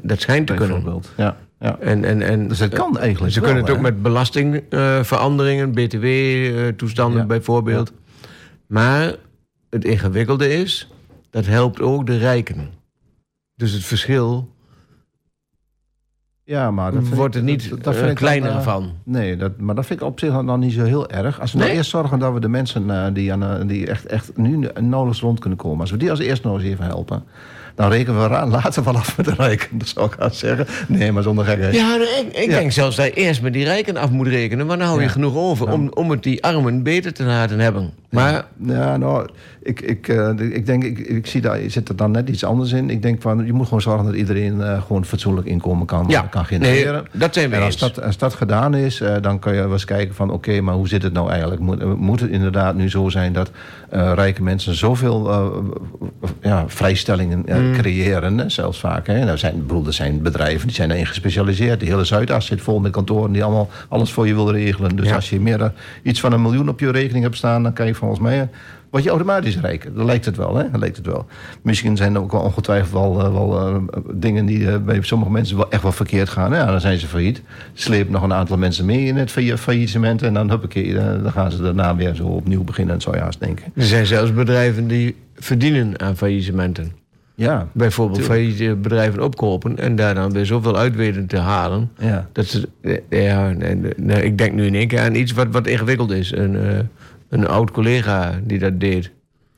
Dat schijnt te kunnen. Ja, ja. En, en, en, Dus het kan eigenlijk Ze wel, kunnen het ook met belastingveranderingen, btw-toestanden bijvoorbeeld. Maar het ingewikkelde is, dat helpt ook de rijken. Dus het verschil Ja, maar dat wordt er niet dat- dat eh, kleiner dan, eh, van. Nee, dat, maar dat vind ik op zich dan niet zo heel erg. Als we nou eerst zorgen dat we de mensen eh, die, aan, die echt, echt nu nauwelijks rond kunnen komen... als we die als eerst nog eens even helpen... dan rekenen we ra- later wel af met de rijken. Dat zou ik gaan zeggen. Nee, maar zonder gekheid. Ja, ik, ik Ja. denk zelfs dat je eerst met die rijken af moet rekenen. Want dan hou je Ja. genoeg over om, om het die armen beter te laten hebben. Maar Ja, nou, ik, ik, eh, ik denk, ik, ik zie daar zit er dan net iets anders in. Ik denk van, je moet gewoon zorgen dat iedereen eh, gewoon fatsoenlijk inkomen kan, Ja, kan genereren. nee, dat zijn we en als eens. dat, als dat gedaan is, eh, dan kan je wel eens kijken van, oké, maar hoe zit het nou eigenlijk? Moet, eh, moet het inderdaad nu zo zijn dat eh, rijke mensen zoveel eh, ja, vrijstellingen eh, creëren, hè, zelfs vaak. Hè. Nou zijn, bedoel, er zijn bedrijven die zijn erin gespecialiseerd. De hele Zuidas zit vol met kantoren die allemaal alles voor je willen regelen. Dus Ja. als je meer iets van een miljoen op je rekening hebt staan, dan kan je volgens mij. eh, Word je automatisch rijk. Dat lijkt het wel, hè? Dat lijkt het wel. Misschien zijn er ook wel ongetwijfeld wel, eh, wel eh, dingen die bij sommige mensen wel echt wel verkeerd gaan. Ja, dan zijn ze failliet. Sleep nog een aantal mensen mee in het failli- faillissement. En dan, huppakee, dan gaan ze daarna weer zo opnieuw beginnen, zou je haast denken. Er zijn zelfs bedrijven die verdienen aan faillissementen. Ja, Bijvoorbeeld failliete bedrijven opkopen en daar dan weer zoveel uit weten te halen. ja. Dat ze, ja, nee, nee, ik denk nu in één keer aan iets wat, wat ingewikkeld is. Een, een oud collega die dat deed.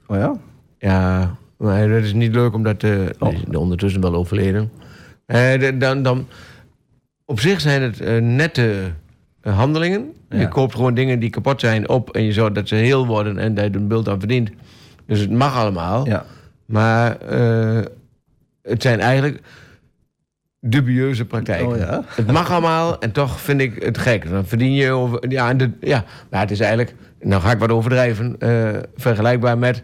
Oh ja? Ja, maar dat is niet leuk omdat eh Oh. is ondertussen wel overleden. Eh, de- dan, dan, op zich zijn het eh, nette handelingen. Ja. Je koopt gewoon dingen die kapot zijn op en je zorgt dat ze heel worden en dat je een beeld aan verdient. Dus het mag allemaal. Ja. Maar het zijn eigenlijk dubieuze praktijken. Oh ja? Het mag allemaal en toch vind ik het gek. Dan verdien je over. Ja, en de, ja maar het is eigenlijk. Nou ga ik wat overdrijven. eh, vergelijkbaar met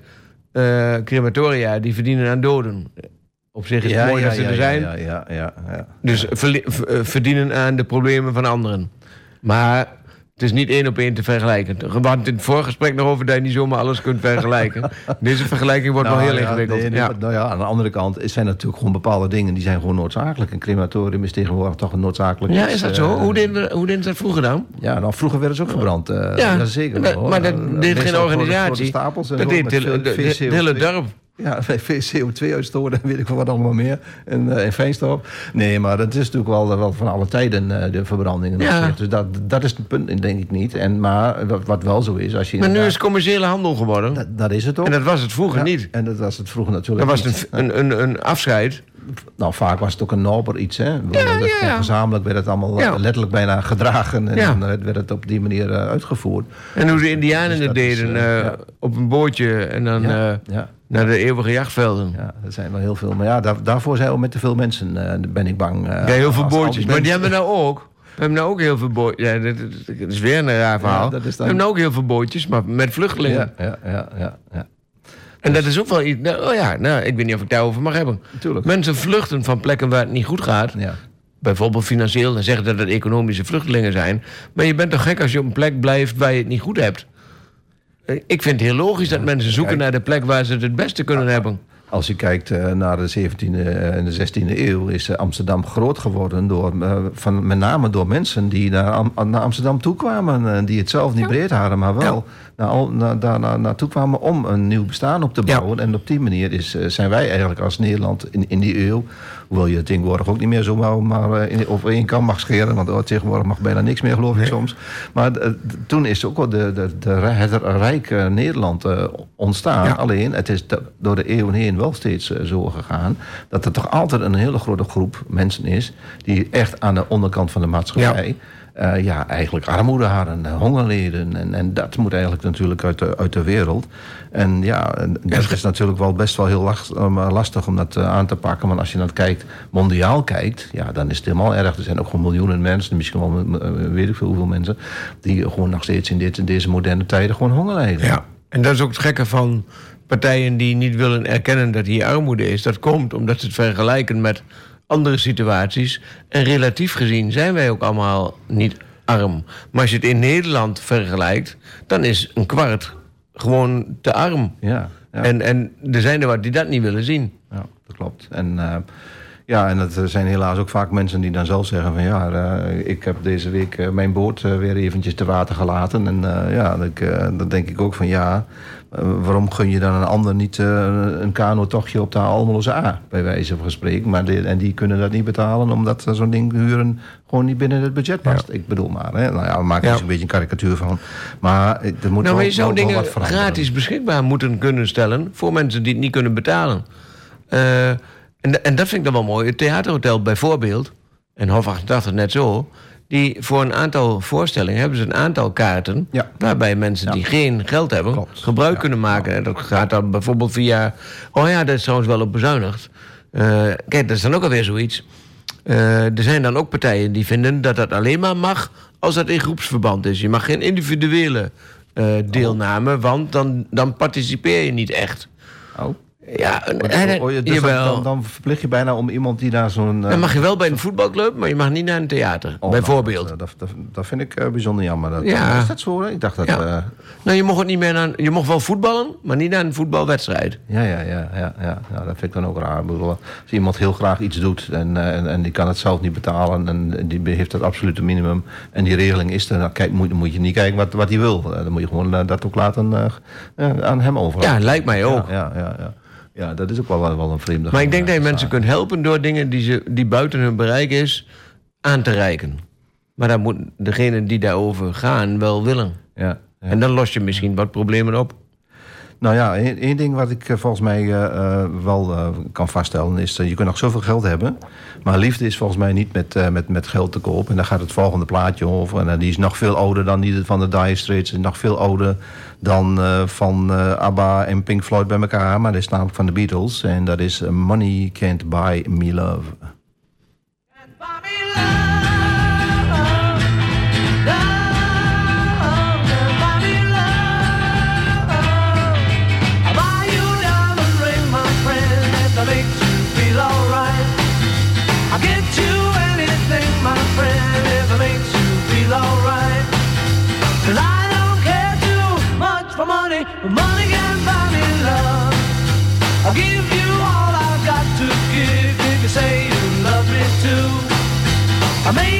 eh, crematoria die verdienen aan doden. Op zich is het mooi dat ze er zijn. Ja, ja, ja, ja. Dus eh, verdienen aan de problemen van anderen. Maar het is niet één op één te vergelijken. We hadden het in het voorgesprek nog over dat je niet zomaar alles kunt vergelijken. Deze vergelijking wordt wel Nou, heel ja, ingewikkeld. nee, nee, ja. Nou ja, aan de andere kant zijn natuurlijk gewoon bepaalde dingen die zijn gewoon noodzakelijk. Een crematorium is tegenwoordig toch een noodzakelijk. ja, is dat eh, zo? Hoe deden, hoe deden ze dat vroeger dan? Ja, nou, vroeger werden ze ook gebrand. eh Ja, zeker. maar- wel, hoor. maar dat Eh, deed geen organisatie. stapels Dat deed met het veel hele, de- de- VCO2. het hele dorp. Ja, VCO2-uitstoot en weet ik wat allemaal meer. En, eh en fijnstof. Nee, maar dat is natuurlijk wel, wel van alle tijden, eh, de. Ja. zich. Dus dat, dat is het punt, denk ik niet. En, maar wat, wat wel zo is, als je Maar nu is het commerciële handel geworden. dat, dat is het ook. En dat was het vroeger Ja, niet. En dat was het vroeger natuurlijk Dat was een, een, een, afscheid. Nou, vaak was het ook een nober iets, hè? Dat ja, ja. Gezamenlijk werd het allemaal eh, letterlijk bijna gedragen. En dan werd het op die manier uitgevoerd. En hoe de indianen Dus dat deden. Op een bootje en dan ja. Naar de eeuwige jachtvelden. Ja, Ja, er zijn wel heel veel. Maar ja, daar, daarvoor zijn we met te veel mensen, eh, ben ik bang. eh, heel veel die Maar die hebben nou ook. We hebben nou ook heel veel bootjes. Ja, dit is weer een raar verhaal. dat is We dan- hebben nou ook heel veel bootjes, maar met vluchtelingen. Ja, ja, ja, ja, ja. En dat is ook wel iets. Nou, oh ja, nou, ik weet niet of ik daarover mag hebben. Tuurlijk. Mensen vluchten van plekken waar het niet goed gaat. Ja. Bijvoorbeeld financieel, dan zeggen dat het economische vluchtelingen zijn. Maar je bent toch gek als je op een plek blijft waar je het niet goed hebt. Ik vind het heel logisch dat mensen zoeken kijk. naar de plek waar ze het het beste kunnen hebben. Als je kijkt eh, naar de 17e en de 16e eeuw, is eh, Amsterdam groot geworden. Door, eh, van, met name door mensen die naar, Am- naar Amsterdam toe kwamen. en die het zelf niet breed hadden, maar wel naar, al- naar, daar naar, naartoe kwamen om een nieuw bestaan op te Ja. bouwen. En op die manier is, eh, zijn wij eigenlijk als Nederland in, in die eeuw. Hoewel je tegenwoordig ook niet meer zo maar in, op één kant mag scheren. Want oh, tegenwoordig mag bijna niks meer, geloof ik soms. Maar eh, toen is ook wel de, de, de, het rijke Nederland eh, ontstaan. Ja. Alleen, het is door de eeuwen heen wel steeds eh, zo gegaan... dat er toch altijd een hele grote groep mensen is... die echt aan de onderkant van de maatschappij... Ja. Ja, eigenlijk armoede hadden, eh, hongerleden. En, en dat moet eigenlijk natuurlijk uit de, uit de wereld. En ja, dat is natuurlijk wel best wel heel eh, lastig om dat eh, aan te pakken. Want als je dan kijkt, mondiaal kijkt, ja, dan is het helemaal erg. Er zijn ook gewoon miljoenen mensen, misschien wel eh, weet ik veel hoeveel mensen... die gewoon nog steeds in, dit, in deze moderne tijden gewoon honger lijden. Ja. En dat is ook het gekke van partijen die niet willen erkennen dat hier armoede is. Dat komt omdat ze het vergelijken met andere situaties. En relatief gezien zijn wij ook allemaal niet arm. Maar als je het in Nederland vergelijkt, dan is een kwart gewoon te arm. Ja, ja. En, en er zijn er wat die dat niet willen zien. Ja, dat klopt. En, eh, ja, en het zijn helaas ook vaak mensen die dan zelf zeggen van ja, eh, ik heb deze week eh, mijn boot weer eventjes te water gelaten. En ja, dat, ik, dan denk ik ook van ja, waarom gun je dan een ander niet eh, een kano-tochtje op de Almeloze A, bij wijze van spreken. Maar en die kunnen dat niet betalen omdat zo'n ding huren gewoon niet binnen het budget past. Ik bedoel maar, hè. Nou ja, we maken er Ja. eens een beetje een karikatuur van. Maar eh, er moet Nou, wel, je zou wel- dingen wat veranderen. gratis beschikbaar moeten kunnen stellen voor mensen die het niet kunnen betalen. Eh, en, en dat vind ik dan wel mooi. Het Theaterhotel bijvoorbeeld, en Hof 88 net zo, die voor een aantal voorstellingen hebben ze een aantal kaarten. Ja. Waarbij mensen die geen geld hebben, Klopt. gebruik Ja. kunnen maken. En dat gaat dan bijvoorbeeld via. Oh ja, dat is trouwens wel op bezuinigd. Eh, kijk, dat is dan ook alweer zoiets. Eh, er zijn dan ook partijen die vinden dat dat alleen maar mag als dat in groepsverband is. Je mag geen individuele eh, deelname, want dan, dan participeer je niet echt. Oh. Ja, en, Oh, en- oh, dus dan, dan, verplicht je bijna om iemand die daar zo'n... eh, dan mag je wel bij een voetbalclub, maar je mag niet naar een theater. oh, bijvoorbeeld. nou, dat, dat, dat vind ik eh, bijzonder jammer. Dat, Ja. Is dat zo? hè? Ik dacht dat... Ja. eh, nou, je mocht het niet meer naar, je mocht wel voetballen, maar niet naar een voetbalwedstrijd. Ja, ja, ja, ja, ja. ja dat vind ik dan ook raar. Ik bedoel, als iemand heel graag iets doet en, eh, en, en die kan het zelf niet betalen en die heeft het absolute minimum en die regeling is er, dan kijk, moet, moet je niet kijken wat, wat hij wil. Eh, Dan moet je gewoon eh, dat ook laten eh, eh, aan hem overlaten. Ja, lijkt mij ook. Ja, ja, ja. Ja, dat is ook wel, wel een vreemde Maar ik denk dat je mensen kunt helpen door dingen die, ze, die buiten hun bereik is aan te reiken. Maar dan moet degene die daarover gaan wel willen. Ja, ja. En dan los je misschien wat problemen op. Nou ja, één ding wat ik eh, volgens mij eh, eh, wel kan vaststellen is... dat je kunt nog zoveel geld hebben... maar liefde is volgens mij niet met, met, met geld te koop. En daar gaat het volgende plaatje over. En die is nog veel ouder dan die van de Dire Straits. En nog veel ouder dan van ABBA en Pink Floyd bij elkaar. Maar dat is namelijk van de Beatles. En dat is Money Can't Buy Me Love. I made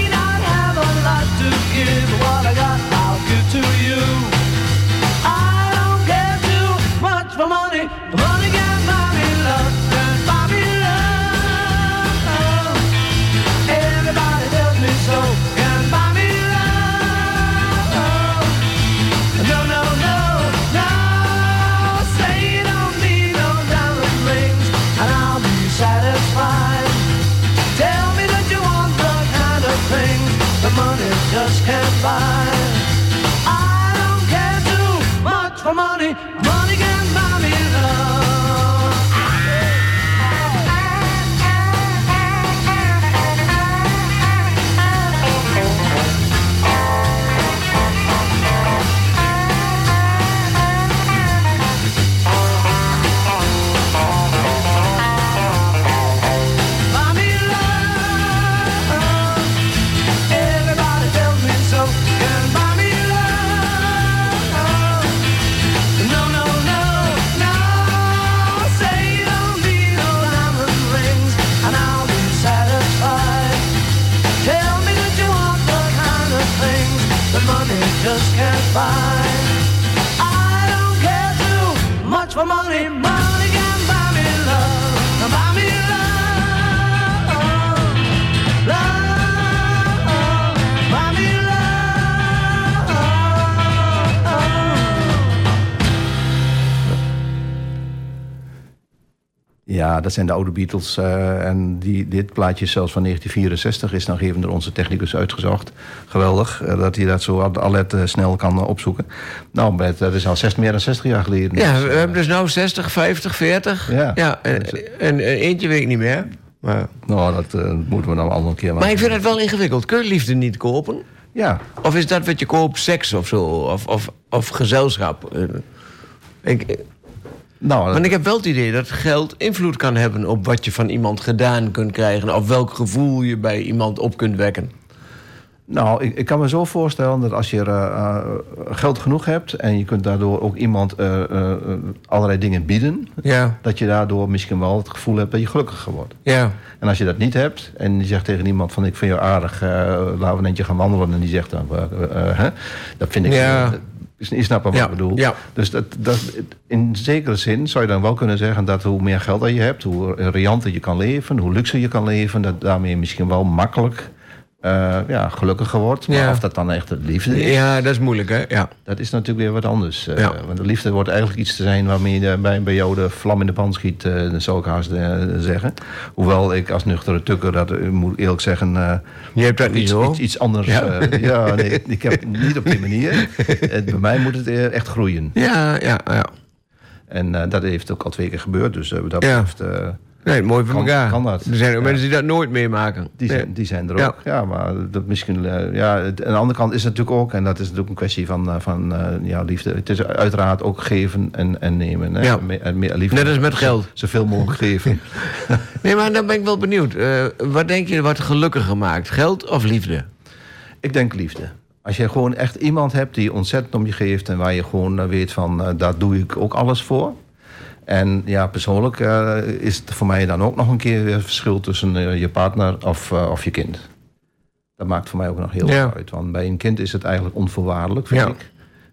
Ja, dat zijn de oude Beatles. eh, en die, dit plaatje is zelfs van 1964. Is nog even door onze technicus uitgezocht. Geweldig eh, dat hij dat zo al- alert eh, snel kan opzoeken. Nou, Bert, dat is al zes, meer dan 60 jaar geleden. Ja, Dus, we hebben dus nou 60, 50, 40. Ja. en, en, en eentje weet ik niet meer. Maar, Nou, dat moeten we dan een andere keer maar ik vind het wel ingewikkeld. Kun je liefde niet kopen? Ja, Of is dat wat je koopt, seks of zo? Of, of, of gezelschap? Ik, nou, want ik heb wel het idee dat geld invloed kan hebben op wat je van iemand gedaan kunt krijgen. Of welk gevoel je bij iemand op kunt wekken. Nou, ik, ik kan me zo voorstellen dat als je eh, eh, geld genoeg hebt... en je kunt daardoor ook iemand eh, eh, eh, allerlei dingen bieden... Ja, dat je daardoor misschien wel het gevoel hebt dat je gelukkiger wordt. ja, En als je dat niet hebt en je zegt tegen iemand van... ik vind jou aardig, eh, laten we een eentje gaan wandelen... en die zegt dan, eh, eh, hè? dat vind ik... Ja. Eh, je snapt wat Ja, ik bedoel. ja. Dus dat, dat, in zekere zin zou je dan wel kunnen zeggen... dat hoe meer geld dat je hebt, hoe rianter je kan leven... hoe luxer je kan leven, dat daarmee misschien wel makkelijk... eh, ja, gelukkiger wordt. Maar Ja. of dat dan echt het liefde is... ja, dat is moeilijk, hè? Ja. Dat is natuurlijk weer wat anders. eh. Want de liefde wordt eigenlijk iets te zijn waarmee je bij, bij jou de vlam in de pan schiet, dat zou ik haast zeggen. Hoewel ik als nuchtere tukker, dat moet ik eerlijk zeggen, Je hebt dat niet iets, zo. iets, iets anders. Ja. Ja, nee, ik heb het niet op die manier. Bij mij moet het eh, echt groeien. Ja, ja, ja. En dat heeft ook al twee keer gebeurd. Dus dat Ja. betreft, Nee, mooi voor Kan- elkaar. kan dat. Er zijn ook Ja. mensen die dat nooit meemaken. Die zijn, die zijn er ook. Ja, maar dat misschien, eh, ja, aan de andere kant is het natuurlijk ook, en dat is natuurlijk een kwestie van, eh, van ja, liefde. Het is uiteraard ook geven en, en nemen. Hè? Ja. Me- liefde. Net als met geld. Zoveel mogelijk geven. Nee, maar dan ben ik wel benieuwd. Wat denk je wat gelukkiger maakt? Geld of liefde? Ik denk liefde. Als je gewoon echt iemand hebt die ontzettend om je geeft en waar je gewoon weet van, daar doe ik ook alles voor. En ja, persoonlijk eh, is het voor mij dan ook nog een keer weer verschil tussen eh, je partner of, eh, of je kind. Dat maakt voor mij ook nog heel Ja. veel uit. Want bij een kind is het eigenlijk onvoorwaardelijk, vind Ja. ik.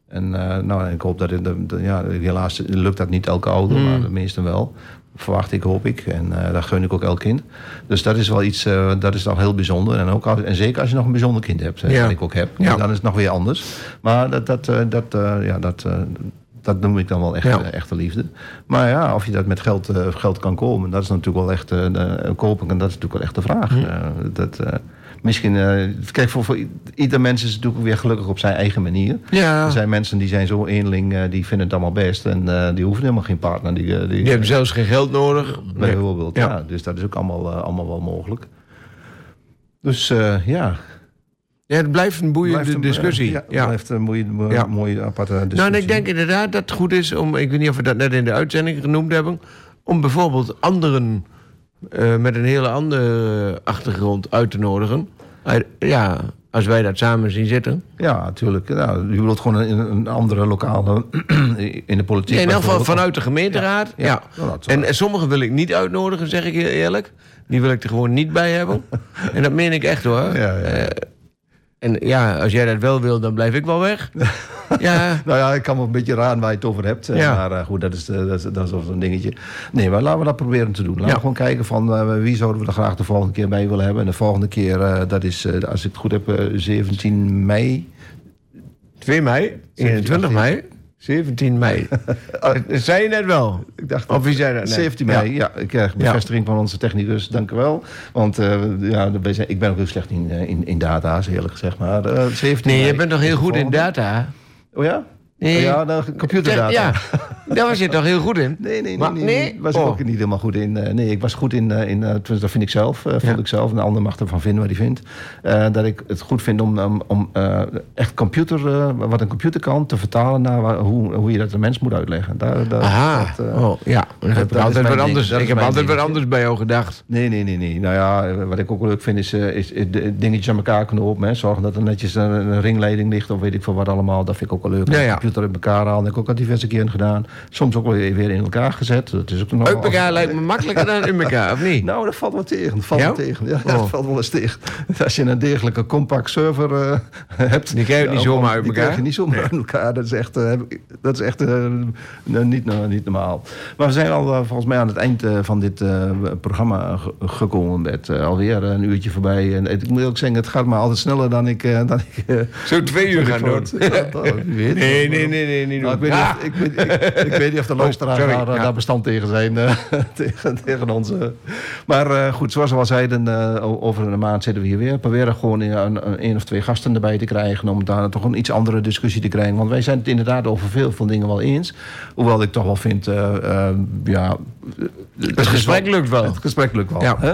En nou, ik hoop dat, het, ja, helaas lukt dat niet elke ouder, Hmm. maar de meesten wel. Verwacht ik, hoop ik. En dat gun ik ook elk kind. Dus dat is wel iets, dat is al heel bijzonder. En, ook als, en zeker als je nog een bijzonder kind hebt, hè, Ja. wat ik ook heb. Ja. Dan is het nog weer anders. Maar dat, dat, dat, ja, dat, dat noem ik dan wel echt, Ja. eh, echte liefde. Maar ja, of je dat met geld, eh, geld kan komen, dat is natuurlijk wel echt eh, de- kopen. En dat is natuurlijk wel echt de vraag. Eh, dat, eh, misschien, eh, kijk, voor, voor ieder mens is het natuurlijk weer gelukkig op zijn eigen manier. Ja. Er zijn mensen die zijn zo eenling, eh, die vinden het allemaal best. En eh, die hoeven helemaal geen partner. Die, eh, die, Je hebt zelfs geen geld nodig. Nee. Bijvoorbeeld, Ja. ja. Dus dat is ook allemaal, eh, allemaal wel mogelijk. Dus eh, ja. Ja, het blijft een boeiende Blijft een, discussie. eh, ja, ja. blijft een mooie, mooie, Ja. mooie aparte discussie. Nou, en ik denk inderdaad dat het goed is om, ik weet niet of we dat net in de uitzending genoemd hebben, om bijvoorbeeld anderen eh, met een hele andere achtergrond uit te nodigen. Ja, als wij dat samen zien zitten. Ja, natuurlijk. Nou, je bedoelt gewoon een, een andere lokale in de politiek. Ja, in elk geval vanuit de gemeenteraad. Ja, ja. Nou, En, waar. en sommige wil ik niet uitnodigen, zeg ik heel eerlijk. Die wil ik er gewoon niet bij hebben. en dat meen ik echt hoor. Ja, ja, ja. En ja, als jij dat wel wil, dan blijf ik wel weg. ja, Nou ja, ik kan me een beetje raden waar je het over hebt. eh, Ja. Maar eh, goed, dat is, eh, dat, is, dat is zo'n dingetje. Nee, maar laten we dat proberen te doen. Laten Ja. we gewoon kijken van eh, wie zouden we er graag de volgende keer bij willen hebben. En de volgende keer, eh, dat is, eh, als ik het goed heb, eh, 17 mei. 2 mei, 21 mei, 17 mei. Dat zei je net wel. Ik dacht, Of wie zei dat net? 17 mei, ja. ik krijg bevestiging van onze technicus, dank u wel. Want eh, ja, ik ben ook heel slecht in, eh, in, in data's, eerlijk gezegd. Maar eh, 17 Nee, mei je bent toch heel goed in data? Oh ja? Nee. Oh ja, computerdata. Ja, daar was je toch heel goed in? Nee, nee, nee. Maar- nee, nee? nee. was ik Oh. ook niet helemaal goed in. Eh, nee, ik was goed in, eh, in eh, dat vind ik zelf, vond Ja. ik zelf. En de ander mag ervan vinden wat hij vindt. Dat ik het goed vind om, om, om echt computer, wat een computer kan, te vertalen naar waar- hoe, hoe je dat de mens moet uitleggen. Daar, daar, Aha, dat, oh, ja. Heb ik dat altijd wat anders. Ik heb altijd wat dingetje. anders bij jou gedacht. Nee, nee, nee, nee. Nou ja, wat ik ook leuk vind is, is, dingetjes aan elkaar knopen. Hè. Zorgen dat er netjes een, een ringleiding ligt of weet ik veel wat allemaal. Dat vind ik ook wel leuk. Ja, computer uit elkaar halen. Dat heb ik ook al diverse keren gedaan. Soms ook wel weer in elkaar gezet. Dat is ook nog Uit elkaar lijkt me makkelijker dan in elkaar, of niet? Nou, dat valt wel tegen. Dat valt wel tegen. Ja, Oh. dat valt wel eens tegen. Als je een degelijke compact server eh, hebt... Die krijg je niet zomaar uit die elkaar. krijg je niet zomaar uit elkaar. Dat is echt, eh, dat is echt eh, niet, niet normaal. Maar we zijn al volgens mij aan het eind van dit programma ge- gekomen. Met alweer een uurtje voorbij. En ik moet ook zeggen, het gaat maar altijd sneller dan ik... dan ik Zo twee uur gaan doen. Dat-. Nee, nee, nee, nee, niet Nou, ik, weet Ah! ik, weet, ik, ik weet niet of de luisteraars sorry, daar, eh, ja. daar bestand tegen zijn. eh, tegen, tegen ons. Maar eh, goed, zoals we al zeiden, over een maand zitten we hier weer. Proberen gewoon een, een, een of twee gasten erbij te krijgen. Om daar toch een iets andere discussie te krijgen. Want wij zijn het inderdaad over veel van dingen wel eens. Hoewel ik toch wel vind, ja... Het gesprek lukt wel. Het gesprek lukt wel. Ja. Hè?